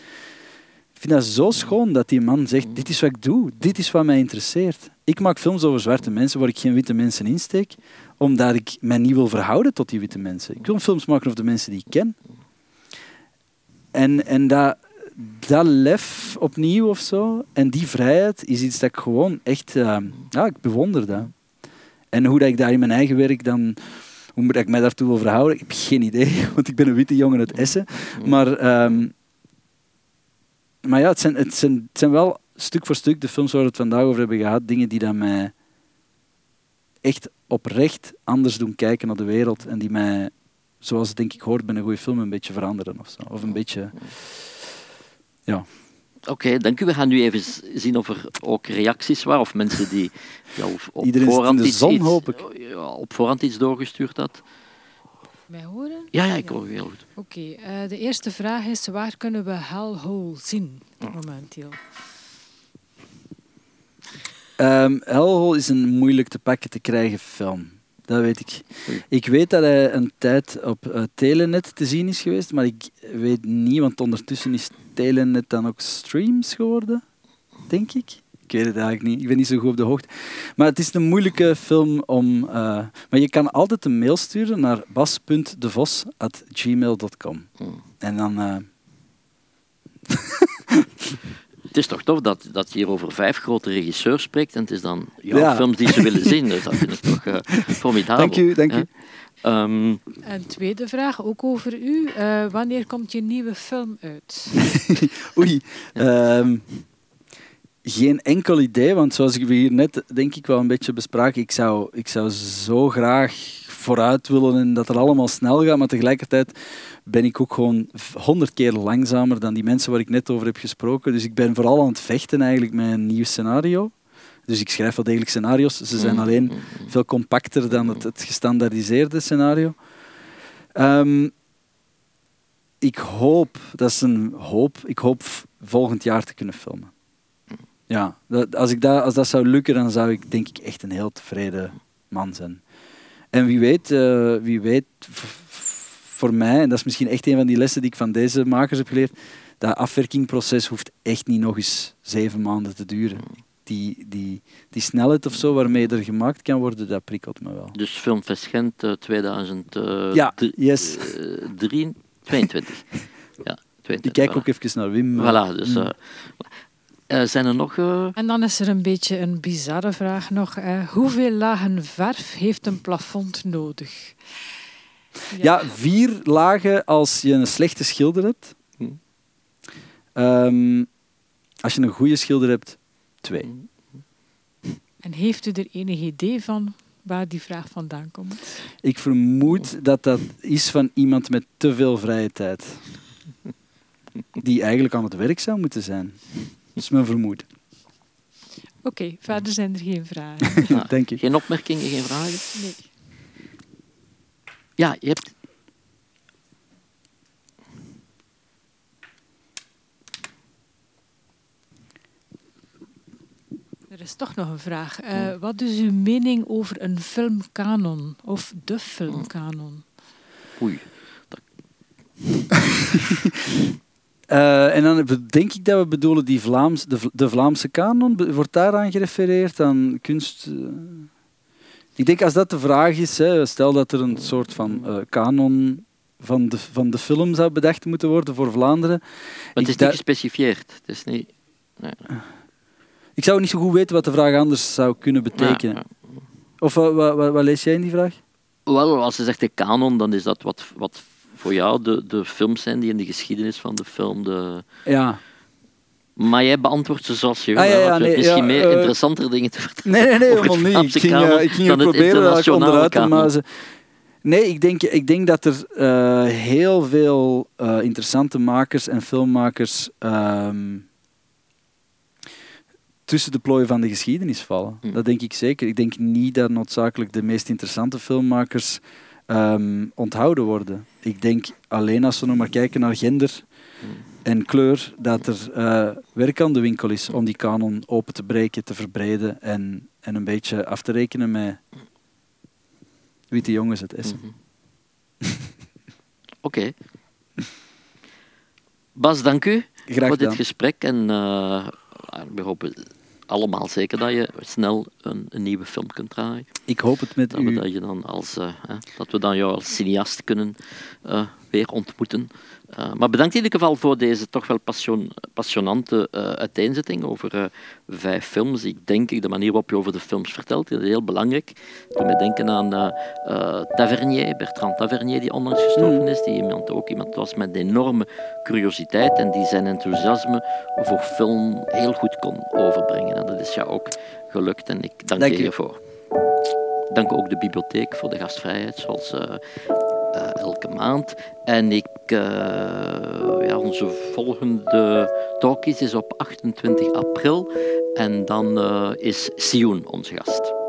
vind dat zo schoon dat die man zegt, dit is wat ik doe, dit is wat mij interesseert. Ik maak films over zwarte mensen waar ik geen witte mensen insteek, omdat ik mij niet wil verhouden tot die witte mensen. Ik wil films maken over de mensen die ik ken. En, en dat, dat lef opnieuw of zo, en die vrijheid, is iets dat ik gewoon echt... eh, ja, ik bewonder dat. En hoe dat ik daar in mijn eigen werk dan... Hoe moet ik mij daartoe wil verhouden? Ik heb geen idee, want ik ben een witte jongen uit Essen. Maar, ehm, maar ja, het zijn, het, zijn, het zijn wel stuk voor stuk de films waar we het vandaag over hebben gehad, dingen die dan mij echt oprecht anders doen kijken naar de wereld en die mij, zoals het denk ik hoort bij een goede film, een beetje veranderen of zo. Of een beetje... Ja. Oké, dank u. We gaan nu even zien of er ook reacties waren of mensen die ja, op Iedereen zit in voorhand de iets, zon, iets- hoop ik. ja, op voorhand iets doorgestuurd had. Mij horen? Ja, ja, ik hoor u heel goed. Oké, eh, de eerste vraag is: waar kunnen we Hellhole zien momenteel? Ehm Hellhole is een moeilijk te pakken te krijgen film. Dat weet ik. Ik weet dat hij een tijd op eh, Telenet te zien is geweest, maar ik weet niet, want ondertussen is Telenet dan ook streams geworden, denk ik. Ik weet het eigenlijk niet. Ik ben niet zo goed op de hoogte. Maar het is een moeilijke film om... eh, maar je kan altijd een mail sturen naar bas.devos.gmail.com. Hmm. En dan... eh, Het is toch tof dat, dat je hier over vijf grote regisseurs spreekt en het is dan jouw Ja. films die ze willen zien. Dus dat vind ik toch eh formidabel. dank u, dank u. Ehm, En tweede vraag, ook over u. Eh, wanneer komt je nieuwe film uit? Oei. Ehm, geen enkel idee, want zoals we hier net denk ik wel een beetje bespraken, ik zou, ik zou zo graag vooruit willen en dat het allemaal snel gaat, maar tegelijkertijd ben ik ook gewoon honderd keer langzamer dan die mensen waar ik net over heb gesproken. Dus ik ben vooral aan het vechten eigenlijk met een nieuw scenario. Dus ik schrijf wel degelijk scenario's. Ze zijn mm, alleen mm, mm. veel compacter dan het, het gestandaardiseerde scenario. Ehm, ik hoop, dat is een hoop, ik hoop volgend jaar te kunnen filmen. Ja, dat, als, ik dat, als dat zou lukken, dan zou ik denk ik echt een heel tevreden man zijn. En wie weet, eh, wie weet voor mij, en dat is misschien echt een van die lessen die ik van deze makers heb geleerd, dat afwerkingproces hoeft echt niet nog eens zeven maanden te duren. Die, die, die snelheid of zo waarmee er gemaakt kan worden, dat prikkelt me wel. Dus Filmfest Gent eh, 2000, eh, Ja, yes. eh, drie- 22. Ja, 22. Ik kijk voilà. ook even naar Wim. Voilà, dus... Eh, zijn er nog... eh, En dan is er een beetje een bizarre vraag nog. eh, hoeveel lagen verf heeft een plafond nodig? Ja, vier lagen als je een slechte schilder hebt. Hm. Ehm, als je een goede schilder hebt, twee. En heeft u er enig idee van waar die vraag vandaan komt? Ik vermoed dat dat is van iemand met te veel vrije tijd. Die eigenlijk aan het werk zou moeten zijn. Dat is mijn vermoeden. Oké, verder zijn er geen vragen. ah, Denk ik. Geen opmerkingen, geen vragen? Nee. Ja, je hebt... Er is toch nog een vraag. Eh, wat is uw mening over een filmkanon of de filmkanon? Oei. Eh, en dan denk ik dat we bedoelen die Vlaams, de, de Vlaamse kanon. Wordt daaraan gerefereerd aan kunst? eh? Ik denk als dat de vraag is, hè, stel dat er een soort van eh, kanon van de, van de film zou bedacht moeten worden voor Vlaanderen. Maar het is niet gespecifieerd. Het is niet... Nee. Ik zou niet zo goed weten wat de vraag anders zou kunnen betekenen. Ja, Of wat, wat, wat, wat lees jij in die vraag? Wel, als je zegt de kanon, dan is dat wat, wat voor jou de, de films zijn die in de geschiedenis van de film... De... Ja. Maar jij beantwoordt ze zoals je wil. Ah, ja, ja, nee, misschien ja, meer eh, interessantere dingen te vertellen. Nee, nee, nee, helemaal niet. Ik ging, eh, ik ging het proberen dat ik onderuit te mazen. Nee, ik denk, ik denk dat er eh, heel veel interessante makers en filmmakers ehm, tussen de plooien van de geschiedenis vallen. Hm. Dat denk ik zeker. Ik denk niet dat noodzakelijk de meest interessante filmmakers ehm, onthouden worden. Ik denk alleen als we nog maar kijken naar gender en kleur, dat er eh, werk aan de winkel is om die kanon open te breken, te verbreden en, en een beetje af te rekenen met witte jongens uit Essen. Mhm. Oké. Bas, dank u Graag voor dit gesprek. En eh, we hopen allemaal zeker dat je snel een, een nieuwe film kunt draaien. Ik hoop het met Dat u. we, dat je dan, als, hè, dat we dan jou als cineast kunnen eh, weer ontmoeten. Eh, maar bedankt in ieder geval voor deze toch wel passion, passionante eh, uiteenzetting over eh, vijf films. Ik denk de manier waarop je over de films vertelt is heel belangrijk. Doe me denken aan Tavernier, Bertrand Tavernier, die onlangs gestorven is. Die iemand, ook iemand was met enorme curiositeit en die zijn enthousiasme voor film heel goed kon overbrengen. En dat is ja ook gelukt en ik dank, Dank je hiervoor. Dank ook de bibliotheek voor de gastvrijheid, zoals eh, elke maand. En ik, eh, ja, onze volgende talkies is op 28 april. En dan eh, is Sioen onze gast.